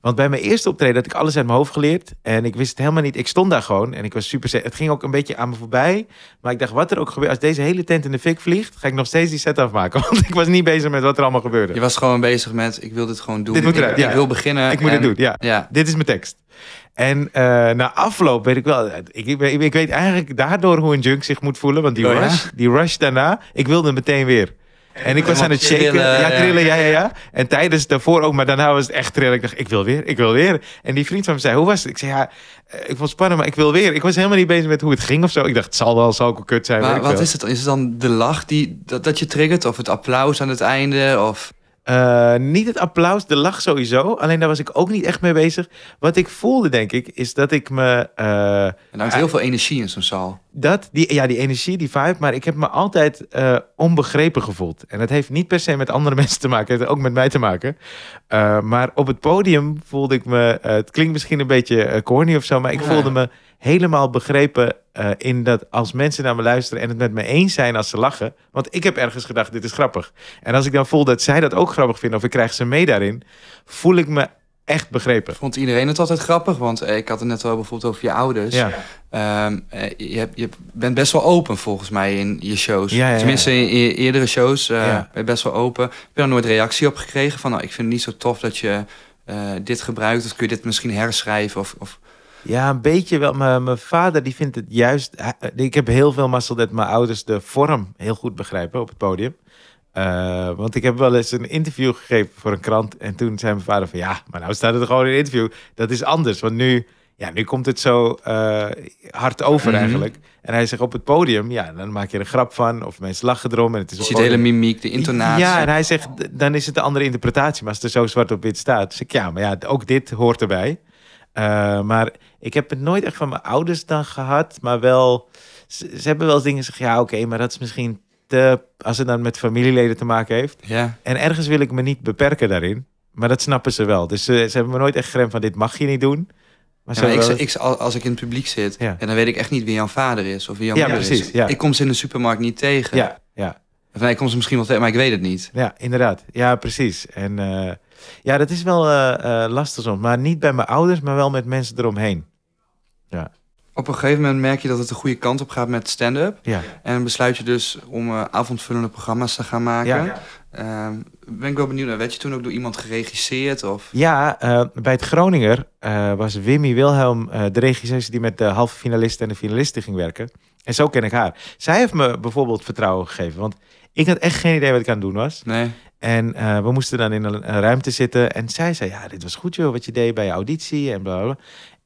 [SPEAKER 2] Want bij mijn eerste optreden had ik alles uit mijn hoofd geleerd. En ik wist het helemaal niet. Ik stond daar gewoon en ik was super... Het ging ook een beetje aan me voorbij. Maar ik dacht, wat er ook gebeurt... Als deze hele tent in de fik vliegt, ga ik nog steeds die set afmaken. (laughs) Want ik was niet bezig met wat er allemaal gebeurde.
[SPEAKER 1] Je was gewoon bezig met, ik wil dit gewoon doen.
[SPEAKER 2] Dit moet
[SPEAKER 1] ik,
[SPEAKER 2] eruit,
[SPEAKER 1] ik
[SPEAKER 2] ja.
[SPEAKER 1] wil beginnen.
[SPEAKER 2] ik moet
[SPEAKER 1] en-
[SPEAKER 2] het doen, ja.
[SPEAKER 1] Ja.
[SPEAKER 2] Dit is mijn tekst. En eh, na afloop weet ik wel, ik, ik, weet eigenlijk daardoor hoe een junk zich moet voelen. Want die,
[SPEAKER 1] Oh ja?
[SPEAKER 2] rush, die rush daarna, ik wilde meteen weer. En ik was aan het shaken.
[SPEAKER 1] Trillen,
[SPEAKER 2] ja,
[SPEAKER 1] ja.
[SPEAKER 2] trillen, ja, ja, ja. En tijdens daarvoor ook, maar daarna was het echt trillen. Ik dacht, ik wil weer, ik wil weer. En die vriend van me zei, hoe was het? Ik zei, ja, eh, ik vond het spannend, maar ik wil weer. Ik was helemaal niet bezig met hoe het ging of zo. Ik dacht, het zal wel, zal ook kut zijn.
[SPEAKER 1] Maar wat is het dan? Is het dan de lach die, dat, dat je triggert? Of het applaus aan het einde? Of...
[SPEAKER 2] Eh, niet het applaus, de lach sowieso. Alleen daar was ik ook niet echt mee bezig. Wat ik voelde, denk ik, is dat ik me... eh,
[SPEAKER 1] Er hangt heel veel energie in zo'n zaal.
[SPEAKER 2] Dat, die, ja, die energie, die vibe. Maar ik heb me altijd eh, onbegrepen gevoeld. En dat heeft niet per se met andere (laughs) mensen te maken. Het heeft ook met mij te maken. Eh, maar op het podium voelde ik me... eh, het klinkt misschien een beetje eh, corny of zo... maar ik
[SPEAKER 1] Ja.
[SPEAKER 2] voelde me helemaal begrepen eh, in dat als mensen naar me luisteren... en het met me eens zijn als ze lachen... want ik heb ergens gedacht, dit is grappig. En als ik dan voel dat zij dat ook grappig vinden... of ik krijg ze mee daarin... voel ik me echt begrepen.
[SPEAKER 1] Vond iedereen het altijd grappig? Want eh, ik had het net al bijvoorbeeld over je ouders.
[SPEAKER 2] Ja.
[SPEAKER 1] Ehm, eh, je, je bent best wel open volgens mij in je shows.
[SPEAKER 2] Ja.
[SPEAKER 1] Tenminste, in je eerdere shows ben je best wel open. Heb je daar nooit reactie op gekregen? Van, nou, ik vind het niet zo tof dat je dit gebruikt. Of kun je dit misschien herschrijven? Of, of...
[SPEAKER 2] Ja, een beetje wel. Mijn vader die vindt het juist. hij- Ik heb heel veel mazzel dat mijn ouders de vorm heel goed begrijpen op het podium. Eh, want ik heb wel eens een interview gegeven voor een krant. En toen zei mijn vader van ja, maar nou staat het er gewoon in een interview. Dat is anders. Want nu, ja, nu komt het zo eh, hard over
[SPEAKER 1] Mhm.
[SPEAKER 2] eigenlijk. En hij zegt op het podium, ja, dan maak je er een grap van. Of mensen lachen erom. En het is
[SPEAKER 1] Je
[SPEAKER 2] op
[SPEAKER 1] ziet de hele mimiek, de intonatie.
[SPEAKER 2] Ja, en hij zegt, dan is het een andere interpretatie. Maar als het er zo zwart op wit staat, zeg ik, ja, maar ja, ook dit hoort erbij. Eh, maar ik heb het nooit echt van mijn ouders dan gehad, maar wel, ze, ze hebben wel dingen gezegd, ja, oké, maar dat is misschien te, als het dan met familieleden te maken heeft.
[SPEAKER 1] Ja.
[SPEAKER 2] En ergens wil ik me niet beperken daarin, maar dat snappen ze wel. Dus ze, ze hebben me nooit echt geremd van, dit mag je niet doen. Maar
[SPEAKER 1] Ja, maar ik,
[SPEAKER 2] wel-
[SPEAKER 1] ik, al- als ik in het publiek zit
[SPEAKER 2] Ja.
[SPEAKER 1] en dan weet ik echt niet wie jouw vader is of wie jouw
[SPEAKER 2] Ja,
[SPEAKER 1] moeder
[SPEAKER 2] precies,
[SPEAKER 1] is.
[SPEAKER 2] ja.
[SPEAKER 1] Ik kom ze in de supermarkt niet tegen.
[SPEAKER 2] ja, ja.
[SPEAKER 1] Of nee, ik kom ze misschien wel tegen, maar ik weet het niet.
[SPEAKER 2] Ja, inderdaad. Ja, precies. En eh, ja, dat is wel eh, eh, lastig soms. Maar niet bij mijn ouders, maar wel met mensen eromheen.
[SPEAKER 1] Op een gegeven moment merk je dat het de goede kant op gaat met stand-up.
[SPEAKER 2] Ja,
[SPEAKER 1] En besluit je dus om eh, avondvullende programma's te gaan maken.
[SPEAKER 2] Ja.
[SPEAKER 1] Ehm, ben ik wel benieuwd naar. Werd je toen ook door iemand geregisseerd? Of...
[SPEAKER 2] ja bij het Groninger was Wimmy Wilhelm de regisseuse die met de halve finalisten en de finalisten ging werken. En zo ken ik haar. Zij heeft me bijvoorbeeld vertrouwen gegeven. Want ik had echt geen idee wat ik aan het doen was.
[SPEAKER 1] Nee.
[SPEAKER 2] En eh, we moesten dan in een, ruimte zitten. En zij zei, ja, dit was goed joh, wat je deed bij je auditie en bla bla.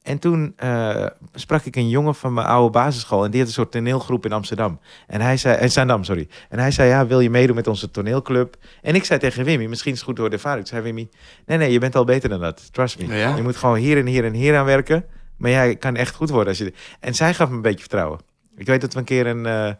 [SPEAKER 2] En toen eh, sprak ik een jongen van mijn oude basisschool. En die had een soort toneelgroep in Amsterdam. En hij zei, en Zaandam, sorry. En hij zei, ja, wil je meedoen met onze toneelclub? En ik zei tegen Wimmy, misschien is het goed door de ervaring. Ik zei, Wimmy, nee, nee, je bent al beter dan dat. Trust me.
[SPEAKER 1] Ja?
[SPEAKER 2] Je moet gewoon hier en hier en hier aan werken. Maar jij kan echt goed worden. Als je... En zij gaf me een beetje vertrouwen. Ik weet dat we een keer een, eh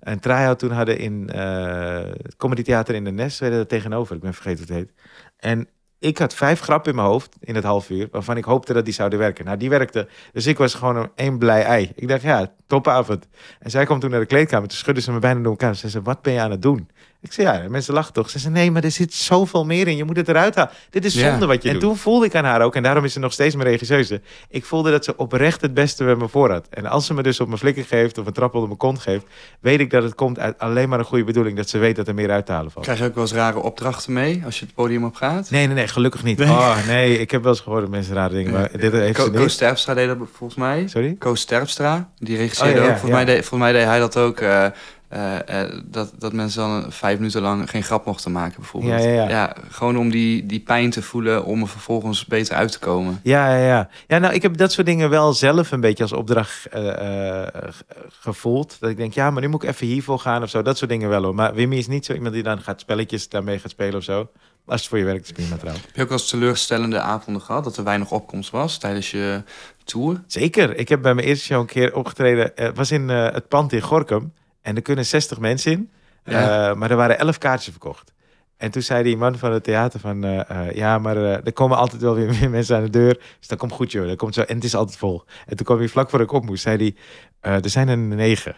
[SPEAKER 2] een try-out toen hadden in eh het Comedy Theater in de Nes. We deden dat tegenover, ik ben vergeten hoe het heet. En ik had vijf grappen in mijn hoofd in het half uur, waarvan ik hoopte dat die zouden werken. Nou, die werkten. Dus ik was gewoon een één blij ei. Ik dacht, ja, topavond. En zij kwam toen naar de kleedkamer, toen schudde ze me bijna door elkaar. Ze zei, wat ben je aan het doen? Ik zei, ja, mensen lachen toch? Ze zei, nee, maar er zit zoveel meer in. Je moet het eruit halen. Dit is
[SPEAKER 1] Ja.
[SPEAKER 2] zonde wat je en
[SPEAKER 1] En
[SPEAKER 2] toen voelde ik aan haar ook, en daarom is ze nog steeds mijn regisseuse. Ik voelde dat ze oprecht het beste bij me voor had. En als ze me dus op mijn flikker geeft of een trap onder mijn kont geeft, weet ik dat het komt uit alleen maar een goede bedoeling. Dat ze weet dat er meer uit te halen valt.
[SPEAKER 1] Krijg je ook wel eens rare opdrachten mee als je het podium op gaat?
[SPEAKER 2] Nee, nee, nee, gelukkig niet. Oh, nee, ik heb wel eens gehoord dat mensen rare dingen, maar dit heeft
[SPEAKER 1] Co,
[SPEAKER 2] ze
[SPEAKER 1] Co. Sterpstra deed dat volgens mij.
[SPEAKER 2] Sorry?
[SPEAKER 1] Koos Terpstra, die regisseerde
[SPEAKER 2] Oh, ja, ja,
[SPEAKER 1] ook. Volgens,
[SPEAKER 2] ja.
[SPEAKER 1] mij deed, volgens mij deed hij dat ook. eh, eh, eh, dat, dat mensen dan vijf minuten lang geen grap mochten maken, bijvoorbeeld.
[SPEAKER 2] Ja, ja, ja.
[SPEAKER 1] gewoon om die, die pijn te voelen, om er vervolgens beter uit te komen.
[SPEAKER 2] Ja, ja, ja. Ja, nou, ik heb dat soort dingen wel zelf een beetje als opdracht eh, ge- gevoeld. Dat ik denk, ja, maar nu moet ik even hiervoor gaan of zo. Dat soort dingen wel hoor. Maar Wimmy is niet zo iemand die dan gaat spelletjes daarmee gaat spelen of zo. Als het voor je werkt, is prima trouwens.
[SPEAKER 1] Heb je ook eens teleurstellende avonden gehad, dat er weinig opkomst was tijdens je tour?
[SPEAKER 2] Zeker. Ik heb bij mijn eerste show een keer opgetreden. Het was in het pand in Gorkum. En er kunnen 60 mensen in.
[SPEAKER 1] Ja.
[SPEAKER 2] Eh, maar er waren 11 kaartjes verkocht. En toen zei die man van het theater van... eh, eh, ja, maar er komen altijd wel weer (laughs) meer mensen aan de deur. Dus dat komt goed, joh. Dat komt zo, en het is altijd vol. En toen kwam hij vlak voor ik op moest, zei hij... er zijn er negen.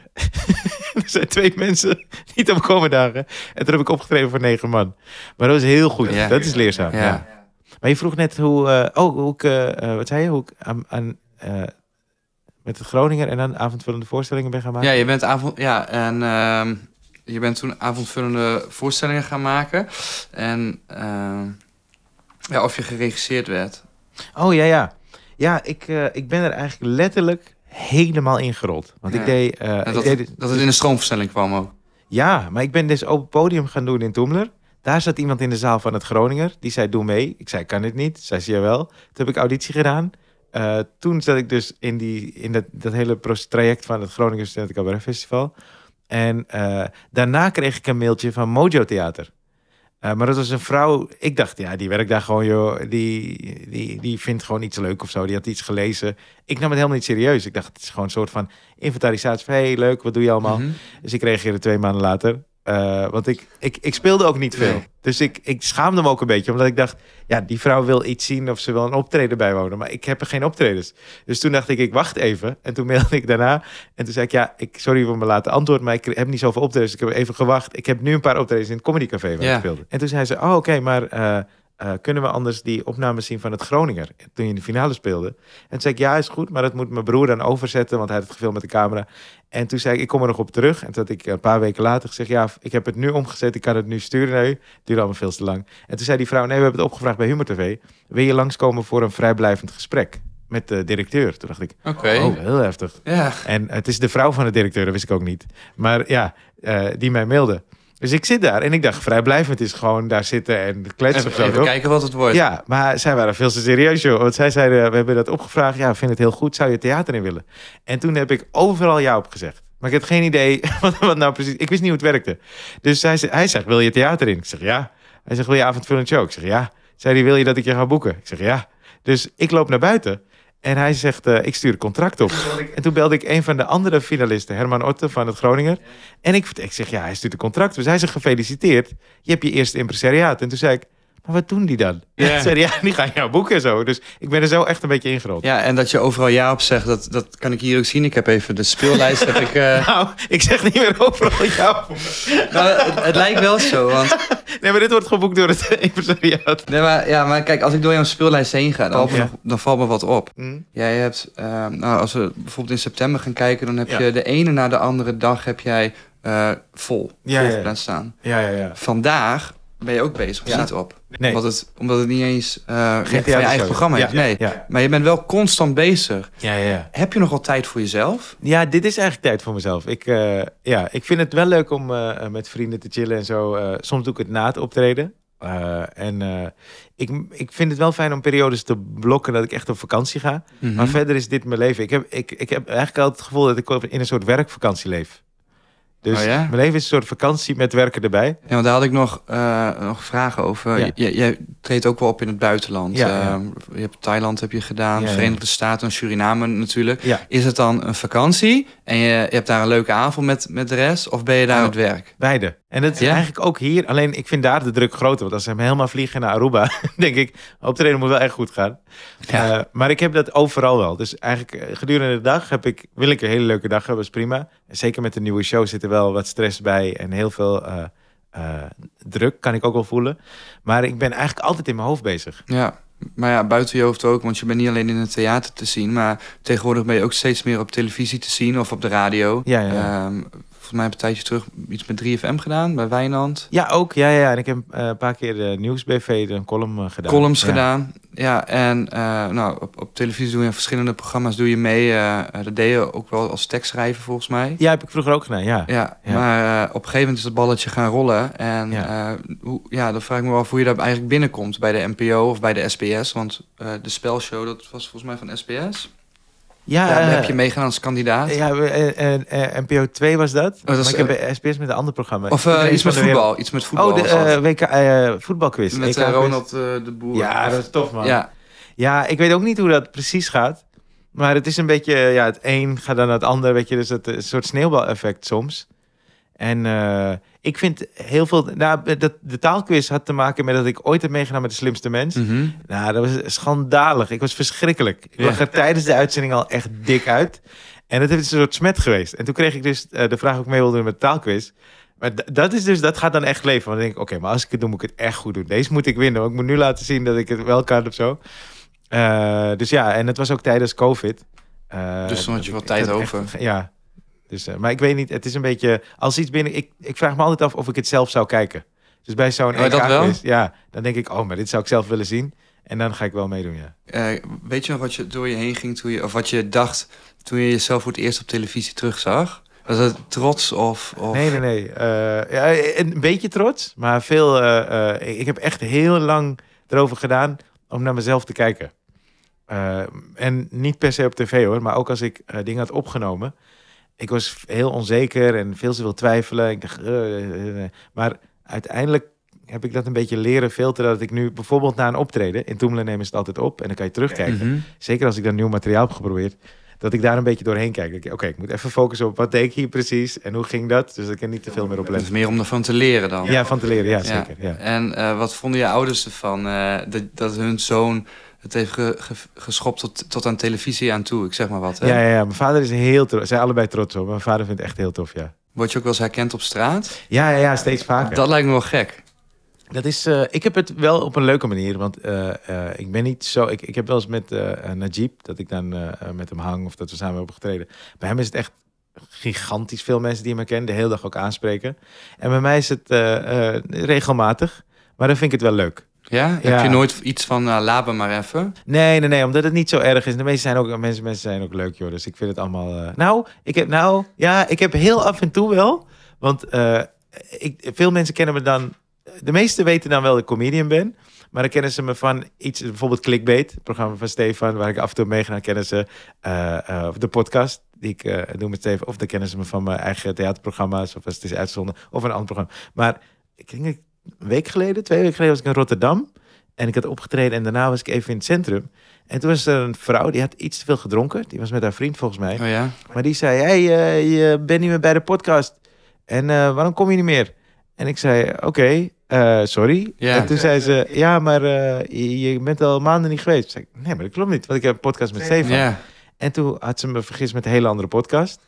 [SPEAKER 2] (laughs) er zijn twee mensen (laughs) niet op komen dagen. En toen heb ik opgetreden voor negen man. Maar dat was heel goed.
[SPEAKER 1] Ja.
[SPEAKER 2] Dat is leerzaam. Ja. Maar je vroeg net hoe... oh, hoe ik... wat zei je? Hoe ik aan... aan met het Groninger en dan avondvullende voorstellingen ben gaan maken?
[SPEAKER 1] Ja, je bent avond. Ja, en ehm, je bent toen avondvullende voorstellingen gaan maken. En ehm, ja, of je geregisseerd werd.
[SPEAKER 2] Oh ja, ja. Ja, ik, eh, ik ben er eigenlijk letterlijk helemaal ingerold. Want
[SPEAKER 1] Ja.
[SPEAKER 2] ik deed... eh, ik
[SPEAKER 1] dat,
[SPEAKER 2] deed
[SPEAKER 1] dat het in de stroomversnelling kwam ook.
[SPEAKER 2] Ja, maar ik ben dus open podium gaan doen in Toemler. Daar zat iemand in de zaal van het Groninger. Die zei, doe mee. Ik zei, kan het niet. Zij zei, wel. Toen heb ik auditie gedaan. Eh, toen zat ik dus in, die, in dat, dat hele traject van het Groninger Studenten Cabaret Festival. En eh, daarna kreeg ik een mailtje van Mojo Theater. Eh, maar dat was een vrouw. Ik dacht, ja, die werkt daar gewoon, joh. Die, die, die vindt gewoon iets leuk of zo. Die had iets gelezen. Ik nam het helemaal niet serieus. Ik dacht, het is gewoon een soort van inventarisatie. Van, hey, leuk, wat doe je allemaal?
[SPEAKER 1] Mhm.
[SPEAKER 2] Dus ik reageerde twee maanden later. Eh, want ik, ik, ik speelde ook niet veel.
[SPEAKER 1] Nee.
[SPEAKER 2] Dus ik, ik schaamde me ook een beetje. Omdat ik dacht, ja, die vrouw wil iets zien of ze wil een optreden bijwonen. Maar ik heb er geen optredens. Dus toen dacht ik, ik wacht even. En toen mailde ik daarna. En toen zei ik, ja, ik, sorry voor mijn late antwoord. Maar ik heb niet zoveel optredens. Ik heb even gewacht. Ik heb nu een paar optredens in het Comedy Café waar
[SPEAKER 1] Ja.
[SPEAKER 2] ik speelde. En toen zei ze, oh oké, maar... eh, eh, kunnen we anders die opnames zien van het Groninger toen je in de finale speelde? En toen zei ik, ja, is goed, maar dat moet mijn broer dan overzetten, want hij had het gefilmd met de camera. En toen zei ik, ik kom er nog op terug. En toen had ik een paar weken later gezegd, ja, ik heb het nu omgezet, ik kan het nu sturen naar u. Het duurde allemaal veel te lang. En toen zei die vrouw, nee, we hebben het opgevraagd bij Humor TV. Wil je langskomen voor een vrijblijvend gesprek met de directeur? Toen dacht ik,
[SPEAKER 1] Oké.
[SPEAKER 2] oh, heel heftig.
[SPEAKER 1] Ja.
[SPEAKER 2] En het is de vrouw van de directeur, dat wist ik ook niet. Maar ja, eh, die mij mailde. Dus ik zit daar en ik dacht, vrijblijvend is gewoon daar zitten en kletsen of
[SPEAKER 1] Even,
[SPEAKER 2] zo,
[SPEAKER 1] even kijken wat het wordt.
[SPEAKER 2] Ja, maar zij waren veel te serieus, joh. Want zij zeiden, we hebben dat opgevraagd. Ja, we vinden het heel goed. Zou je theater in willen? En toen heb ik overal ja op gezegd. Maar ik had geen idee (laughs) wat, wat nou precies... Ik wist niet hoe het werkte. Dus hij, zei- hij zegt, wil je theater in? Ik zeg, ja. Hij zegt, wil je avondvullend show? Ik zeg, ja. Zei hij, wil je dat ik je ga boeken? Ik zeg, ja. Dus ik loop naar buiten. En hij zegt, eh, ik stuur een contract op. En toen belde ik een van de andere finalisten, Herman Otte van het Groninger. En ik, ik zeg, ja, hij stuurt een contract. Dus hij zegt, gefeliciteerd. Je hebt je eerste impresariaat. En toen zei ik, maar wat doen die dan?
[SPEAKER 1] Ja. (laughs)
[SPEAKER 2] Zeiden, ja, die gaan jou boeken en zo. Dus ik ben er zo echt een beetje ingerold.
[SPEAKER 1] Ja, en dat je overal ja op zegt, dat, dat kan ik hier ook zien. Ik heb even de speellijst. heb ik, eh, (laughs)
[SPEAKER 2] Nou, ik zeg niet meer overal jou.
[SPEAKER 1] nou, het, het lijkt wel zo, want (laughs)
[SPEAKER 2] Nee, maar dit wordt geboekt door het impresariaat.
[SPEAKER 1] Nee, maar, ja, maar kijk, als ik door jouw speellijst heen ga, dan, valt me,
[SPEAKER 2] Ja.
[SPEAKER 1] nog- dan valt me wat op.
[SPEAKER 2] Hm?
[SPEAKER 1] Jij hebt, eh, nou, als we bijvoorbeeld in september gaan kijken, dan heb
[SPEAKER 2] Ja.
[SPEAKER 1] je de ene na de andere dag heb jij eh, vol,
[SPEAKER 2] Ja,
[SPEAKER 1] vol
[SPEAKER 2] ja, ja.
[SPEAKER 1] staan.
[SPEAKER 2] Ja, ja, ja.
[SPEAKER 1] Vandaag ben je ook bezig,
[SPEAKER 2] Ja.
[SPEAKER 1] niet op?
[SPEAKER 2] Nee.
[SPEAKER 1] Omdat, het, omdat het niet eens eh, recht van je eigen programma
[SPEAKER 2] Ja,
[SPEAKER 1] is. Nee. Maar je bent wel constant bezig.
[SPEAKER 2] Ja, ja.
[SPEAKER 1] Heb je nog wel tijd voor jezelf?
[SPEAKER 2] Ja, dit is eigenlijk tijd voor mezelf. Ik, eh, ja, ik vind het wel leuk om eh, met vrienden te chillen en zo. Eh, soms doe ik het na het optreden. Eh, en eh, ik, ik vind het wel fijn om periodes te blokken dat ik echt op vakantie ga.
[SPEAKER 1] Mhm.
[SPEAKER 2] Maar verder is dit mijn leven. Ik heb, ik, ik heb eigenlijk altijd het gevoel dat ik in een soort werkvakantie leef. Dus
[SPEAKER 1] Oh ja?
[SPEAKER 2] mijn leven is een soort vakantie met werken erbij.
[SPEAKER 1] Ja, want daar had ik nog, eh, nog vragen over.
[SPEAKER 2] Ja.
[SPEAKER 1] J- jij- treedt ook wel op in het buitenland.
[SPEAKER 2] Ja, ja.
[SPEAKER 1] Ehm, je hebt Thailand heb je gedaan. Verenigde Staten en Suriname natuurlijk.
[SPEAKER 2] Ja,
[SPEAKER 1] Is het dan een vakantie en je, je hebt daar een leuke avond met, met de rest? Of ben je daar aan
[SPEAKER 2] Oh.
[SPEAKER 1] het werk?
[SPEAKER 2] beide. En dat is
[SPEAKER 1] Ja?
[SPEAKER 2] eigenlijk ook hier. Alleen ik vind daar de druk groter. Want als ze hem helemaal vliegen naar Aruba, (laughs) denk ik, optreden moet wel echt goed gaan.
[SPEAKER 1] Ja.
[SPEAKER 2] Eh, maar ik heb dat overal wel. Dus eigenlijk eh, gedurende de dag heb ik, wil ik een hele leuke dag hebben, is prima. En zeker met de nieuwe show zit er wel wat stress bij en heel veel eh, druk, kan ik ook wel voelen. Maar ik ben eigenlijk altijd in mijn hoofd bezig.
[SPEAKER 1] Ja, maar ja, buiten je hoofd ook, want je bent niet alleen in het theater te zien, maar tegenwoordig ben je ook steeds meer op televisie te zien of op de radio.
[SPEAKER 2] Ja, ja, ja.
[SPEAKER 1] Volgens mij een tijdje terug iets met 3FM gedaan, bij Wijnand.
[SPEAKER 2] Ja, ook. Ja, ja. En ik heb eh, een paar keer de Nieuwsbv, een column eh, gedaan.
[SPEAKER 1] columns
[SPEAKER 2] Ja.
[SPEAKER 1] gedaan. Ja, en eh, nou, op, op televisie doe je verschillende programma's doe je mee. eh, eh, dat deed je ook wel als tekstschrijver volgens mij.
[SPEAKER 2] Ja, heb ik vroeger ook gedaan, ja.
[SPEAKER 1] Ja,
[SPEAKER 2] Ja.
[SPEAKER 1] maar eh, op een gegeven moment is het balletje gaan rollen. En
[SPEAKER 2] Ja.
[SPEAKER 1] hoe, ja, dan vraag ik me wel af hoe je daar eigenlijk binnenkomt bij de NPO of bij de SBS. Want eh, de spelshow, dat was volgens mij van SBS.
[SPEAKER 2] Ja, eh,
[SPEAKER 1] heb je meegedaan als kandidaat.
[SPEAKER 2] Ja, eh, eh, NPO 2 was dat.
[SPEAKER 1] dat is,
[SPEAKER 2] maar ik heb SBS met een ander programma.
[SPEAKER 1] Of iets met voetbal. Iets met voetbal.
[SPEAKER 2] Oh, de
[SPEAKER 1] dat.
[SPEAKER 2] WK eh, voetbalquiz.
[SPEAKER 1] met. Ronald de Boer.
[SPEAKER 2] Ja, dat is tof, man.
[SPEAKER 1] ja.
[SPEAKER 2] Ja, ik weet ook niet hoe dat precies gaat. Maar het is een beetje, ja, het een gaat dan naar het ander, weet je. Dus het is een soort sneeuwbaleffect soms. En eh, ik vind heel veel... Nou, dat, de taalquiz had te maken met dat ik ooit heb meegedaan met de slimste mens.
[SPEAKER 1] Mhm.
[SPEAKER 2] Nou, dat was schandalig. Ik was verschrikkelijk. Ik
[SPEAKER 1] Ja.
[SPEAKER 2] lag er tijdens de uitzending al echt dik uit. En dat is een soort smet geweest. En toen kreeg ik dus eh, de vraag of ik mee wilde doen met de taalquiz. Maar dat, is dus, dat gaat dan echt leven. Want dan denk ik, oké, maar als ik het doe, moet ik het echt goed doen. Deze moet ik winnen. Want ik moet nu laten zien dat ik het wel kan of zo. Eh, dus ja, en het was ook tijdens COVID.
[SPEAKER 1] Dus dan had je
[SPEAKER 2] ik-
[SPEAKER 1] tijd over.
[SPEAKER 2] ja. Dus, eh, maar ik weet niet, het is een beetje... Als iets binnen... Ik, ik vraag me altijd af of ik het zelf zou kijken. Dus bij zo'n
[SPEAKER 1] Oh, dat
[SPEAKER 2] ja, dan denk ik, oh, maar dit zou ik zelf willen zien. En dan ga ik wel meedoen, ja.
[SPEAKER 1] Eh, weet je nog wat je door je heen ging toen je, of wat je dacht toen je jezelf voor het eerst op televisie terugzag? Was het trots of, of...
[SPEAKER 2] Nee, nee, nee. Eh, ja, een beetje trots, maar veel. eh, eh, ik heb echt heel lang erover gedaan om naar mezelf te kijken. Eh, en niet per se op tv hoor, maar ook als ik dingen had opgenomen. Ik was heel onzeker en veel te veel twijfelen. Ik dacht, eh, eh, eh. maar uiteindelijk heb ik dat een beetje leren filteren. Dat ik nu bijvoorbeeld na een optreden, in Toemelen nemen ze het altijd op en dan kan je terugkijken.
[SPEAKER 1] Mhm.
[SPEAKER 2] Zeker als ik dan nieuw materiaal heb geprobeerd. Dat ik daar een beetje doorheen kijk. Oké, ik moet even focussen op wat deed ik hier precies en hoe ging dat. Dus dat ik er niet te veel meer op
[SPEAKER 1] Het is meer om ervan te leren dan.
[SPEAKER 2] Ja, van te leren, ja, zeker. Ja.
[SPEAKER 1] En wat vonden je ouders ervan dat, dat hun zoon het heeft ge- ge- geschopt tot, tot aan televisie aan toe? Ik zeg maar wat. Hè?
[SPEAKER 2] Ja, ja, ja, mijn vader is heel trots. Zij allebei trots op. Mijn vader vindt het echt heel tof, ja.
[SPEAKER 1] Word je ook wel eens herkend op straat?
[SPEAKER 2] Ja, ja, ja steeds vaker. Dat,
[SPEAKER 1] Dat lijkt me wel gek.
[SPEAKER 2] is, eh, ik heb het wel op een leuke manier. Want eh, eh, ik ben niet zo... Ik, ik heb wel eens met Najib, dat ik dan met hem hang of dat we samen hebben opgetreden. Bij hem is het echt gigantisch veel mensen die me kennen. De hele dag ook aanspreken. En bij mij is het regelmatig. Maar dan vind ik het wel leuk.
[SPEAKER 1] Ja?
[SPEAKER 2] Ja.
[SPEAKER 1] Heb je nooit iets van, uh, laat me maar even?
[SPEAKER 2] Nee, nee, nee, omdat het niet zo erg is. De meeste zijn ook, mensen, mensen zijn ook leuk, joh. Dus ik vind het allemaal... eh, Nou, ik heb, nou, ja, ik heb heel af en toe wel. Want eh, ik, veel mensen kennen me dan... De meesten weten dan wel dat ik comedian ben. Maar dan kennen ze me van iets, bijvoorbeeld Clickbait. Het programma van Stefan, waar ik af en toe mee ga. kennen ze eh, eh, of de podcast die ik eh, doe met Stefan. Of dan kennen ze me van mijn eigen theaterprogramma's. Of als het is uitgezonden. Of een ander programma. Maar ik denk dat ik een week geleden, twee weken geleden was ik in Rotterdam. En ik had opgetreden en daarna was ik even in het centrum. En toen was er een vrouw, die had iets te veel gedronken. Die was met haar vriend volgens mij.
[SPEAKER 1] Oh ja?
[SPEAKER 2] Maar die zei, hey, eh, je bent niet meer bij de podcast. En eh, waarom kom je niet meer? En ik zei, oké, eh, sorry.
[SPEAKER 1] Ja.
[SPEAKER 2] En toen zei ze, ja, maar je, je bent al maanden niet geweest. Toen zei ik, nee, maar dat klopt niet, want ik heb een podcast met Stefan.
[SPEAKER 1] Ja.
[SPEAKER 2] En toen had ze me vergist met een hele andere podcast.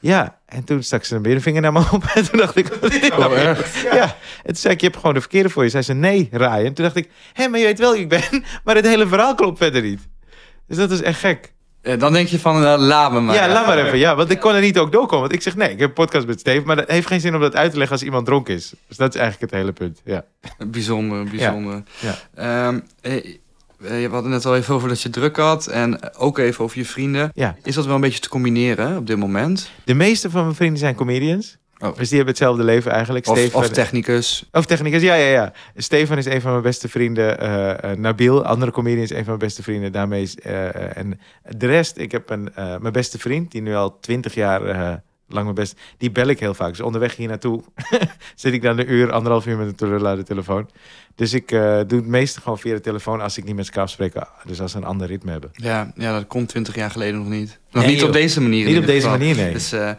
[SPEAKER 2] Ja, en toen stak ze een middenvinger naar me op. (laughs) En toen dacht ik, wat is dit nou
[SPEAKER 1] Oh,
[SPEAKER 2] weer?
[SPEAKER 1] echt?
[SPEAKER 2] Ja, en toen zei ik, je hebt gewoon de verkeerde voor je. Zei ze, nee, Ryan. Toen dacht ik, hé, maar je weet wel wie ik ben. (laughs) Maar het hele verhaal klopt verder niet. Dus dat is echt gek.
[SPEAKER 1] Ja, dan denk je van, uh, laat me maar.
[SPEAKER 2] ja, laat maar even. Ja, want ik kon er niet ook doorkomen. Want ik zeg, nee, ik heb een podcast met Steve. Maar dat heeft geen zin om dat uit te leggen als iemand dronken is. Dus dat is eigenlijk het hele punt. Ja.
[SPEAKER 1] Bijzonder, bijzonder.
[SPEAKER 2] Ja.
[SPEAKER 1] Ehm, eh, eh, we hadden net al even over dat je druk had. En ook even over je vrienden.
[SPEAKER 2] ja.
[SPEAKER 1] Is dat wel een beetje te combineren op dit moment?
[SPEAKER 2] De meeste van mijn vrienden zijn comedians.
[SPEAKER 1] Oh.
[SPEAKER 2] Dus die hebben hetzelfde leven eigenlijk.
[SPEAKER 1] Of,
[SPEAKER 2] Stefan-
[SPEAKER 1] of technicus?
[SPEAKER 2] Of technicus, ja, ja, ja. Stefan is een van mijn beste vrienden. eh, Nabil, andere comedian, is een van mijn beste vrienden. Daarmee is, en de rest, ik heb een, mijn beste vriend, die nu al twintig jaar lang mijn beste... Die bel ik heel vaak. Dus onderweg hier naartoe (laughs) zit ik dan een uur, anderhalf uur met een de telefoon. Dus ik eh, doe het meeste gewoon via de telefoon als ik niet met ze kan afspreken. Dus als ze een ander ritme hebben.
[SPEAKER 1] Ja, ja, dat komt twintig jaar geleden nog niet. Nog
[SPEAKER 2] Nee,
[SPEAKER 1] niet op deze manier.
[SPEAKER 2] Niet op deze
[SPEAKER 1] geval.
[SPEAKER 2] manier, nee.
[SPEAKER 1] Dus,
[SPEAKER 2] Ja.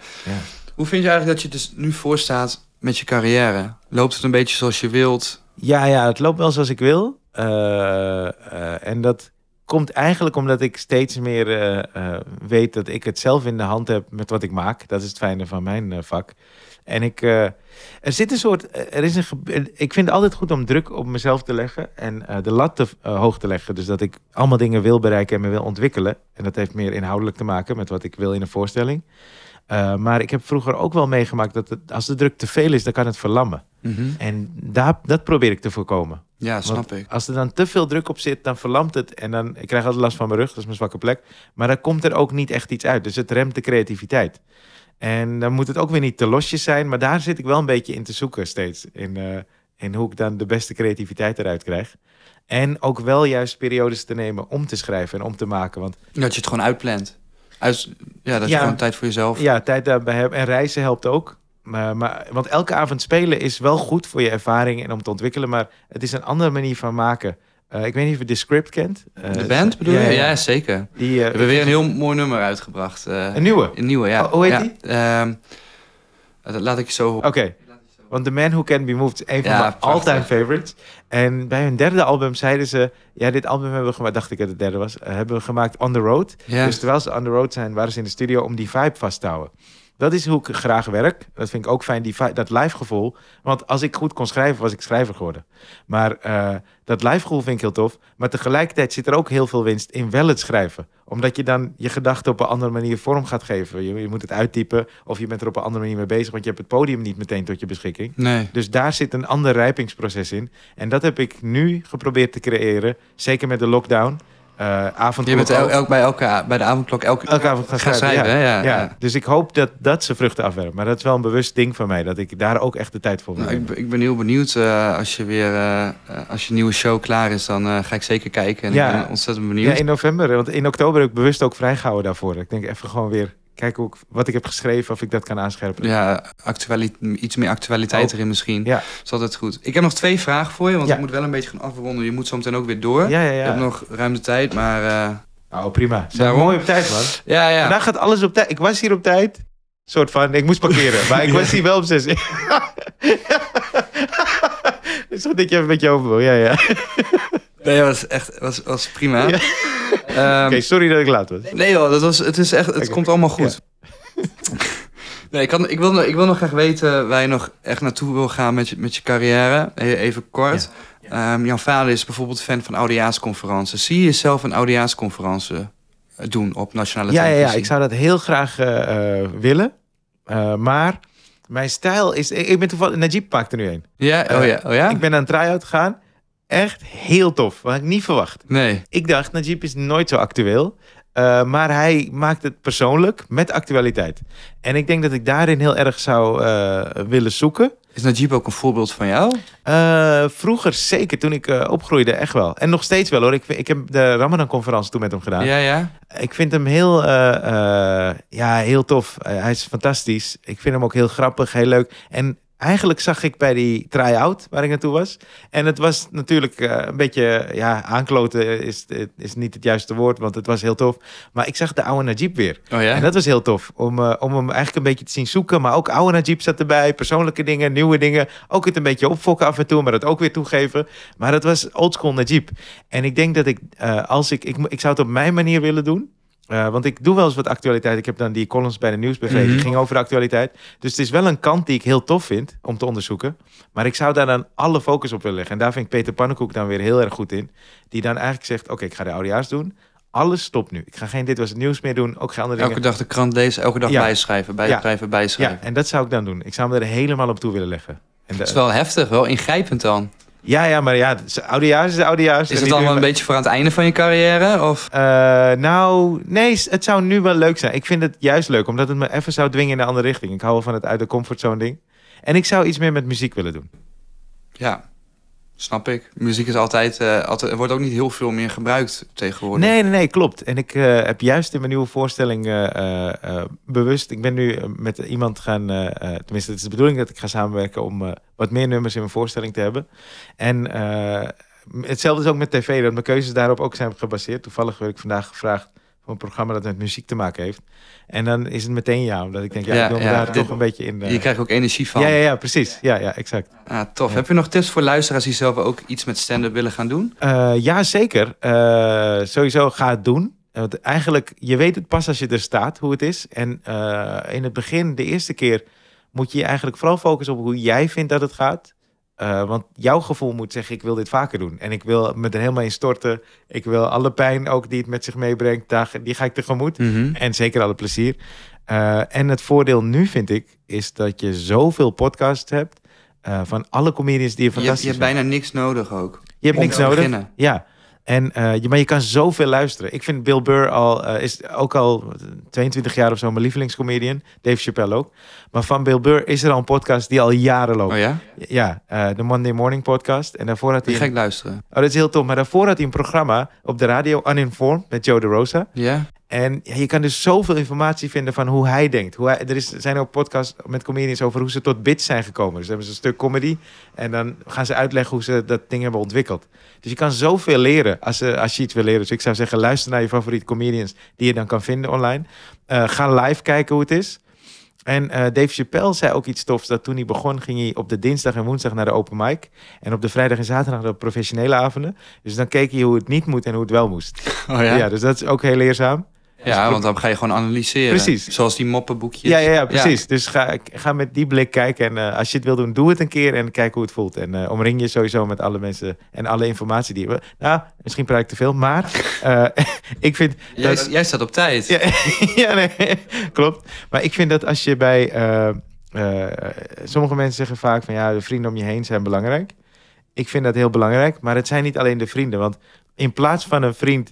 [SPEAKER 1] Hoe vind je eigenlijk dat je dus nu voor staat met je carrière? Loopt het een beetje zoals je wilt?
[SPEAKER 2] Ja, ja, het loopt wel zoals ik wil. Eh, en dat komt eigenlijk omdat ik steeds meer weet dat ik het zelf in de hand heb met wat ik maak. Dat is het fijne van mijn vak. En ik, eh, er zit een soort, er is een, ik vind het altijd goed om druk op mezelf te leggen en eh, de lat te, eh, hoog te leggen. Dus dat ik allemaal dingen wil bereiken en me wil ontwikkelen. En dat heeft meer inhoudelijk te maken met wat ik wil in een voorstelling. Maar ik heb vroeger ook wel meegemaakt dat het, als de druk te veel is, dan kan het verlammen. En daar, dat probeer ik te voorkomen.
[SPEAKER 1] Ja, snap
[SPEAKER 2] Want
[SPEAKER 1] ik.
[SPEAKER 2] Als er dan te veel druk op zit, dan verlamt het. En dan ik krijg altijd last van mijn rug, dat is mijn zwakke plek. Maar dan komt er ook niet echt iets uit. Dus het remt de creativiteit. En dan moet het ook weer niet te losjes zijn. Maar daar zit ik wel een beetje in te zoeken steeds. In, eh, in hoe ik dan de beste creativiteit eruit krijg. En ook wel juist periodes te nemen om te schrijven en om te maken. Want
[SPEAKER 1] Dat je het gewoon uitplant. Uit, ja, dat je
[SPEAKER 2] Ja.
[SPEAKER 1] gewoon tijd voor jezelf...
[SPEAKER 2] ja, tijd daarbij hebben. En reizen helpt ook. Maar, maar, want elke avond spelen is wel goed voor je ervaring en om te ontwikkelen. Maar het is een andere manier van maken. Eh, ik weet niet of je de script kent. Eh,
[SPEAKER 1] De band bedoel je?
[SPEAKER 2] ja.
[SPEAKER 1] Ja, zeker.
[SPEAKER 2] Die, eh,
[SPEAKER 1] We hebben weer een heel mooi nummer uitgebracht.
[SPEAKER 2] een nieuwe.
[SPEAKER 1] een nieuwe, ja.
[SPEAKER 2] Oh, hoe heet
[SPEAKER 1] ja.
[SPEAKER 2] die?
[SPEAKER 1] Ehm, dat laat ik je zo...
[SPEAKER 2] Oké. Want The Man Who Can Be Moved is een van mijn all-time favorites. En bij hun derde album zeiden ze... Ja, dit album hebben we gemaakt... Dacht ik dat het derde was. hebben we gemaakt on the road. Dus terwijl ze on the road zijn, waren ze in de studio om die vibe vast te houden. Dat is hoe ik graag werk. Dat vind ik ook fijn, die dat live gevoel. Want als ik goed kon schrijven, was ik schrijver geworden. Maar eh, dat live gevoel vind ik heel tof. Maar tegelijkertijd zit er ook heel veel winst in wel het schrijven. Omdat je dan je gedachten op een andere manier vorm gaat geven. Je, je moet het uittypen of je bent er op een andere manier mee bezig. Want je hebt het podium niet meteen tot je beschikking.
[SPEAKER 1] Nee.
[SPEAKER 2] Dus daar zit een ander rijpingsproces in. En dat heb ik nu geprobeerd te creëren. Zeker met de lockdown. Eh
[SPEAKER 1] Je bent elk bij, elke, bij de avondklok elke,
[SPEAKER 2] elke avond gaan
[SPEAKER 1] gaan
[SPEAKER 2] schrijven.
[SPEAKER 1] schrijven.
[SPEAKER 2] ja.
[SPEAKER 1] Ja,
[SPEAKER 2] Ja,
[SPEAKER 1] ja.
[SPEAKER 2] dus ik hoop dat dat zijn vruchten afwerpt. Maar dat is wel een bewust ding van mij, dat ik daar ook echt de tijd voor wil
[SPEAKER 1] Nou, ik, ben- ik ben heel benieuwd. eh, als je weer eh, als je nieuwe show klaar is, dan ga ik zeker kijken. En
[SPEAKER 2] Ja.
[SPEAKER 1] ik ben ontzettend
[SPEAKER 2] Ja,
[SPEAKER 1] benieuwd.
[SPEAKER 2] in november. Want in oktober heb ik bewust ook vrijgehouden daarvoor. Ik denk even gewoon weer kijken hoe ik, wat ik heb geschreven, of ik dat kan aanscherpen.
[SPEAKER 1] Ja, iets meer actualiteit
[SPEAKER 2] Oh.
[SPEAKER 1] erin misschien.
[SPEAKER 2] Ja.
[SPEAKER 1] Dat is altijd goed. Ik heb nog twee vragen voor je, want
[SPEAKER 2] Ja.
[SPEAKER 1] ik moet wel een beetje gaan afronden. Je moet zo meteen ook weer door.
[SPEAKER 2] Ja, ja,
[SPEAKER 1] Je hebt
[SPEAKER 2] ja.
[SPEAKER 1] nog ruim de tijd, maar... eh,
[SPEAKER 2] Oh, prima. Zijn mooi op tijd, man.
[SPEAKER 1] ja, ja.
[SPEAKER 2] Vandaag gaat alles op tijd. Ik was hier op tijd. Soort van, ik moest parkeren. Maar ik (laughs) was hier wel op zes. Het (laughs) is goed dat je even met je over wil. Ja, ja.
[SPEAKER 1] Nee, dat was echt was, was prima.
[SPEAKER 2] Ja. (laughs)
[SPEAKER 1] Ehm,
[SPEAKER 2] Oké, sorry dat ik laat was.
[SPEAKER 1] Nee joh, dat was, het, is echt, het komt allemaal goed. (laughs) nee, ik, kan, ik, wil, nog- ik wil nog graag weten waar je nog echt naartoe wil gaan met je, met je carrière. Even kort. Ehm, Jan vader is bijvoorbeeld fan van oudejaarsconferenties. Zie je jezelf een oudejaarsconferentie eh, doen op nationale
[SPEAKER 2] Ja, ja,
[SPEAKER 1] televisie?
[SPEAKER 2] ja, ik zou dat heel graag eh, eh, willen. Eh, maar mijn stijl is... Ik, ik ben toevallig... Najib maakt er nu een.
[SPEAKER 1] Ja? Oh ja? Oh ja?
[SPEAKER 2] Ik ben naar een try-out gegaan. Echt heel tof. Wat had ik niet verwacht.
[SPEAKER 1] Nee.
[SPEAKER 2] Ik dacht, Najib is nooit zo actueel. Eh, maar hij maakt het persoonlijk met actualiteit. En ik denk dat ik daarin heel erg zou eh, willen zoeken.
[SPEAKER 1] Is Najib ook een voorbeeld van jou?
[SPEAKER 2] Eh, vroeger zeker, toen ik opgroeide, echt wel. En nog steeds wel hoor. Ik, ik heb de Ramadan-conferentie toen met hem gedaan.
[SPEAKER 1] Ja, ja.
[SPEAKER 2] Ik vind hem heel, ja, heel tof. Hij is fantastisch. Ik vind hem ook heel grappig, heel leuk. En eigenlijk zag ik bij die try-out waar ik naartoe was. En het was natuurlijk eh, een beetje, ja, aankloten is, is niet het juiste woord, want het was heel tof. Maar ik zag de oude Najib weer.
[SPEAKER 3] Oh ja?
[SPEAKER 2] En dat was heel tof, om, eh, om hem eigenlijk een beetje te zien zoeken. Maar ook oude Najib zat erbij, persoonlijke dingen, nieuwe dingen. Ook het een beetje opfokken af en toe, maar dat ook weer toegeven. Maar dat was oldschool Najib. En ik denk dat ik, eh, als ik, ik, ik zou het op mijn manier willen doen. Uh, want ik doe wel eens wat actualiteit. Ik heb dan die columns bij de Nieuwsbv, die
[SPEAKER 3] Mhm.
[SPEAKER 2] ging over de actualiteit. Dus het is wel een kant die ik heel tof vind om te onderzoeken. Maar ik zou daar dan alle focus op willen leggen. En daar vind ik Peter Pannenkoek dan weer heel erg goed in. Die dan eigenlijk zegt, oké, ik ga de oudejaars doen. Alles stopt nu. Ik ga geen Dit Was Het Nieuws meer doen. Ook geen andere
[SPEAKER 3] Elke
[SPEAKER 2] dingen.
[SPEAKER 3] dag de krant lezen, elke dag
[SPEAKER 2] Ja.
[SPEAKER 3] bijschrijven, bijschrijven, bijschrijven.
[SPEAKER 2] Ja, en dat zou ik dan doen. Ik zou hem er helemaal op toe willen leggen. En
[SPEAKER 3] Dat is wel heftig, wel ingrijpend dan.
[SPEAKER 2] Ja, ja, maar ja, oudejaars is de oudejaars.
[SPEAKER 3] Is het dan
[SPEAKER 2] nu-
[SPEAKER 3] wel een beetje voor aan het einde van je carrière? Of?
[SPEAKER 2] Eh, nou, nee, het zou nu wel leuk zijn. Ik vind het juist leuk, omdat het me even zou dwingen in een andere richting. Ik hou wel van het uit de comfortzone ding. En ik zou iets meer met muziek willen doen.
[SPEAKER 3] Ja, snap ik. Muziek is altijd, eh, altijd, er wordt ook niet heel veel meer gebruikt tegenwoordig.
[SPEAKER 2] Nee, nee, nee, klopt. En ik eh, heb juist in mijn nieuwe voorstelling eh, bewust... Ik ben nu met iemand gaan... tenminste, het is de bedoeling dat ik ga samenwerken... om wat meer nummers in mijn voorstelling te hebben. En hetzelfde is ook met tv, dat mijn keuzes daarop ook zijn gebaseerd. Toevallig werd ik vandaag gevraagd een programma dat met muziek te maken heeft. En dan is het meteen ja, omdat ik denk, ja,
[SPEAKER 3] Ja,
[SPEAKER 2] ik wil me
[SPEAKER 3] ja,
[SPEAKER 2] daar
[SPEAKER 3] dit-
[SPEAKER 2] toch een beetje in... eh,
[SPEAKER 3] Je krijgt ook energie van.
[SPEAKER 2] ja, ja, ja, precies. Ja, ja, exact.
[SPEAKER 3] Ah, tof. Heb je nog tips voor luisteraars die zelf ook iets met stand-up willen gaan doen?
[SPEAKER 2] Eh, ja, zeker. Eh, sowieso ga het doen. Want eigenlijk, je weet het pas als je er staat hoe het is. En in het begin, de eerste keer, moet je je eigenlijk vooral focussen op hoe jij vindt dat het gaat. Eh, want jouw gevoel moet zeggen, ik wil dit vaker doen. En ik wil me er helemaal in storten. Ik wil alle pijn ook die het met zich meebrengt, daar, die ga ik tegemoet. En zeker alle plezier. Eh, en het voordeel nu vind ik, is dat je zoveel podcasts hebt. eh, van alle comedians die je
[SPEAKER 3] Je,
[SPEAKER 2] fantastisch
[SPEAKER 3] je hebt bijna niks nodig ook.
[SPEAKER 2] je hebt niks nodig.
[SPEAKER 3] beginnen.
[SPEAKER 2] Ja. En, eh, je, maar je kan zoveel luisteren. Ik vind Bill Burr al, eh, is ook al 22 jaar of zo mijn lievelingscomedian. Dave Chappelle ook. Maar van Bill Burr is er al een podcast die al jaren loopt.
[SPEAKER 3] Oh ja?
[SPEAKER 2] Ja, eh, de Monday Morning Podcast. En daarvoor had hij...
[SPEAKER 3] Die ga
[SPEAKER 2] een-
[SPEAKER 3] ik luisteren.
[SPEAKER 2] Oh, dat is heel tof. Maar daarvoor had hij een programma op de radio, Uninformed, met Joe DeRosa.
[SPEAKER 3] Ja?
[SPEAKER 2] En je kan dus zoveel informatie vinden van hoe hij denkt. Hoe hij, er is, zijn ook podcasts met comedians over hoe ze tot bits zijn gekomen. Dus hebben ze een stuk comedy. En dan gaan ze uitleggen hoe ze dat ding hebben ontwikkeld. Dus je kan zoveel leren als, eh, als je iets wil leren. Dus ik zou zeggen, luister naar je favoriete comedians die je dan kan vinden online. Eh, ga live kijken hoe het is. En eh, Dave Chappelle zei ook iets tofs. Dat toen hij begon, ging hij op de dinsdag en woensdag naar de open mic. En op de vrijdag en zaterdag naar de professionele avonden. Dus dan keek hij hoe het niet moet en hoe het wel moest.
[SPEAKER 3] Oh ja?
[SPEAKER 2] ja dus dat is ook heel leerzaam.
[SPEAKER 3] Ja, want dan ga je gewoon analyseren.
[SPEAKER 2] Precies.
[SPEAKER 3] Zoals die moppenboekjes.
[SPEAKER 2] Ja, ja, ja, precies. Dus ga, ga met die blik kijken. En eh, als je het wil doen, doe het een keer en kijk hoe het voelt. En eh, omring je sowieso met alle mensen en alle informatie die we. Nou, misschien praat ik te veel, maar (laughs) eh, (laughs) ik vind.
[SPEAKER 3] Jij,
[SPEAKER 2] dat-
[SPEAKER 3] jij staat op tijd.
[SPEAKER 2] ja, (laughs) ja, nee, klopt. Maar ik vind dat als je bij. sommige mensen zeggen vaak van ja, de vrienden om je heen zijn belangrijk. Ik vind dat heel belangrijk, maar het zijn niet alleen de vrienden. Want in plaats van een vriend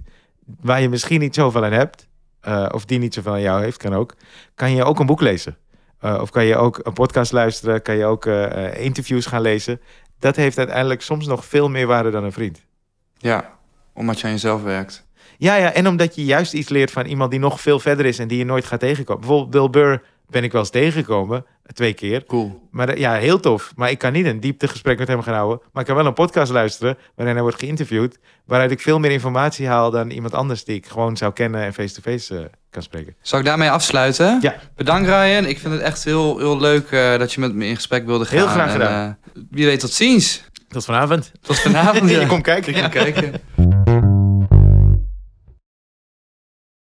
[SPEAKER 2] waar je misschien niet zoveel aan hebt, eh, of die niet zoveel aan jou heeft, kan ook, kan je ook een boek lezen. Eh, of kan je ook een podcast luisteren, kan je ook eh, interviews gaan lezen. Dat heeft uiteindelijk soms nog veel meer waarde dan een vriend.
[SPEAKER 3] Ja, omdat je aan jezelf werkt.
[SPEAKER 2] Ja, ja, en omdat je juist iets leert van iemand die nog veel verder is en die je nooit gaat tegenkomen. Bijvoorbeeld Bill Burr ben ik wel eens tegengekomen, twee keer.
[SPEAKER 3] Cool.
[SPEAKER 2] Maar eh, ja, heel tof. Maar ik kan niet een dieptegesprek met hem gaan houden. Maar ik kan wel een podcast luisteren waarin hij wordt geïnterviewd. Waaruit ik veel meer informatie haal dan iemand anders die ik gewoon zou kennen en face-to-face eh, kan spreken.
[SPEAKER 3] Zal ik daarmee afsluiten?
[SPEAKER 2] Ja.
[SPEAKER 3] Bedankt Ryan. Ik vind het echt heel, heel leuk eh, dat je met me in gesprek wilde gaan.
[SPEAKER 2] Heel graag
[SPEAKER 3] En,
[SPEAKER 2] gedaan.
[SPEAKER 3] eh, wie weet tot ziens.
[SPEAKER 2] Tot vanavond.
[SPEAKER 3] Tot vanavond. (laughs) ja.
[SPEAKER 2] je komt kijken.
[SPEAKER 3] Ik kom kijken. (laughs)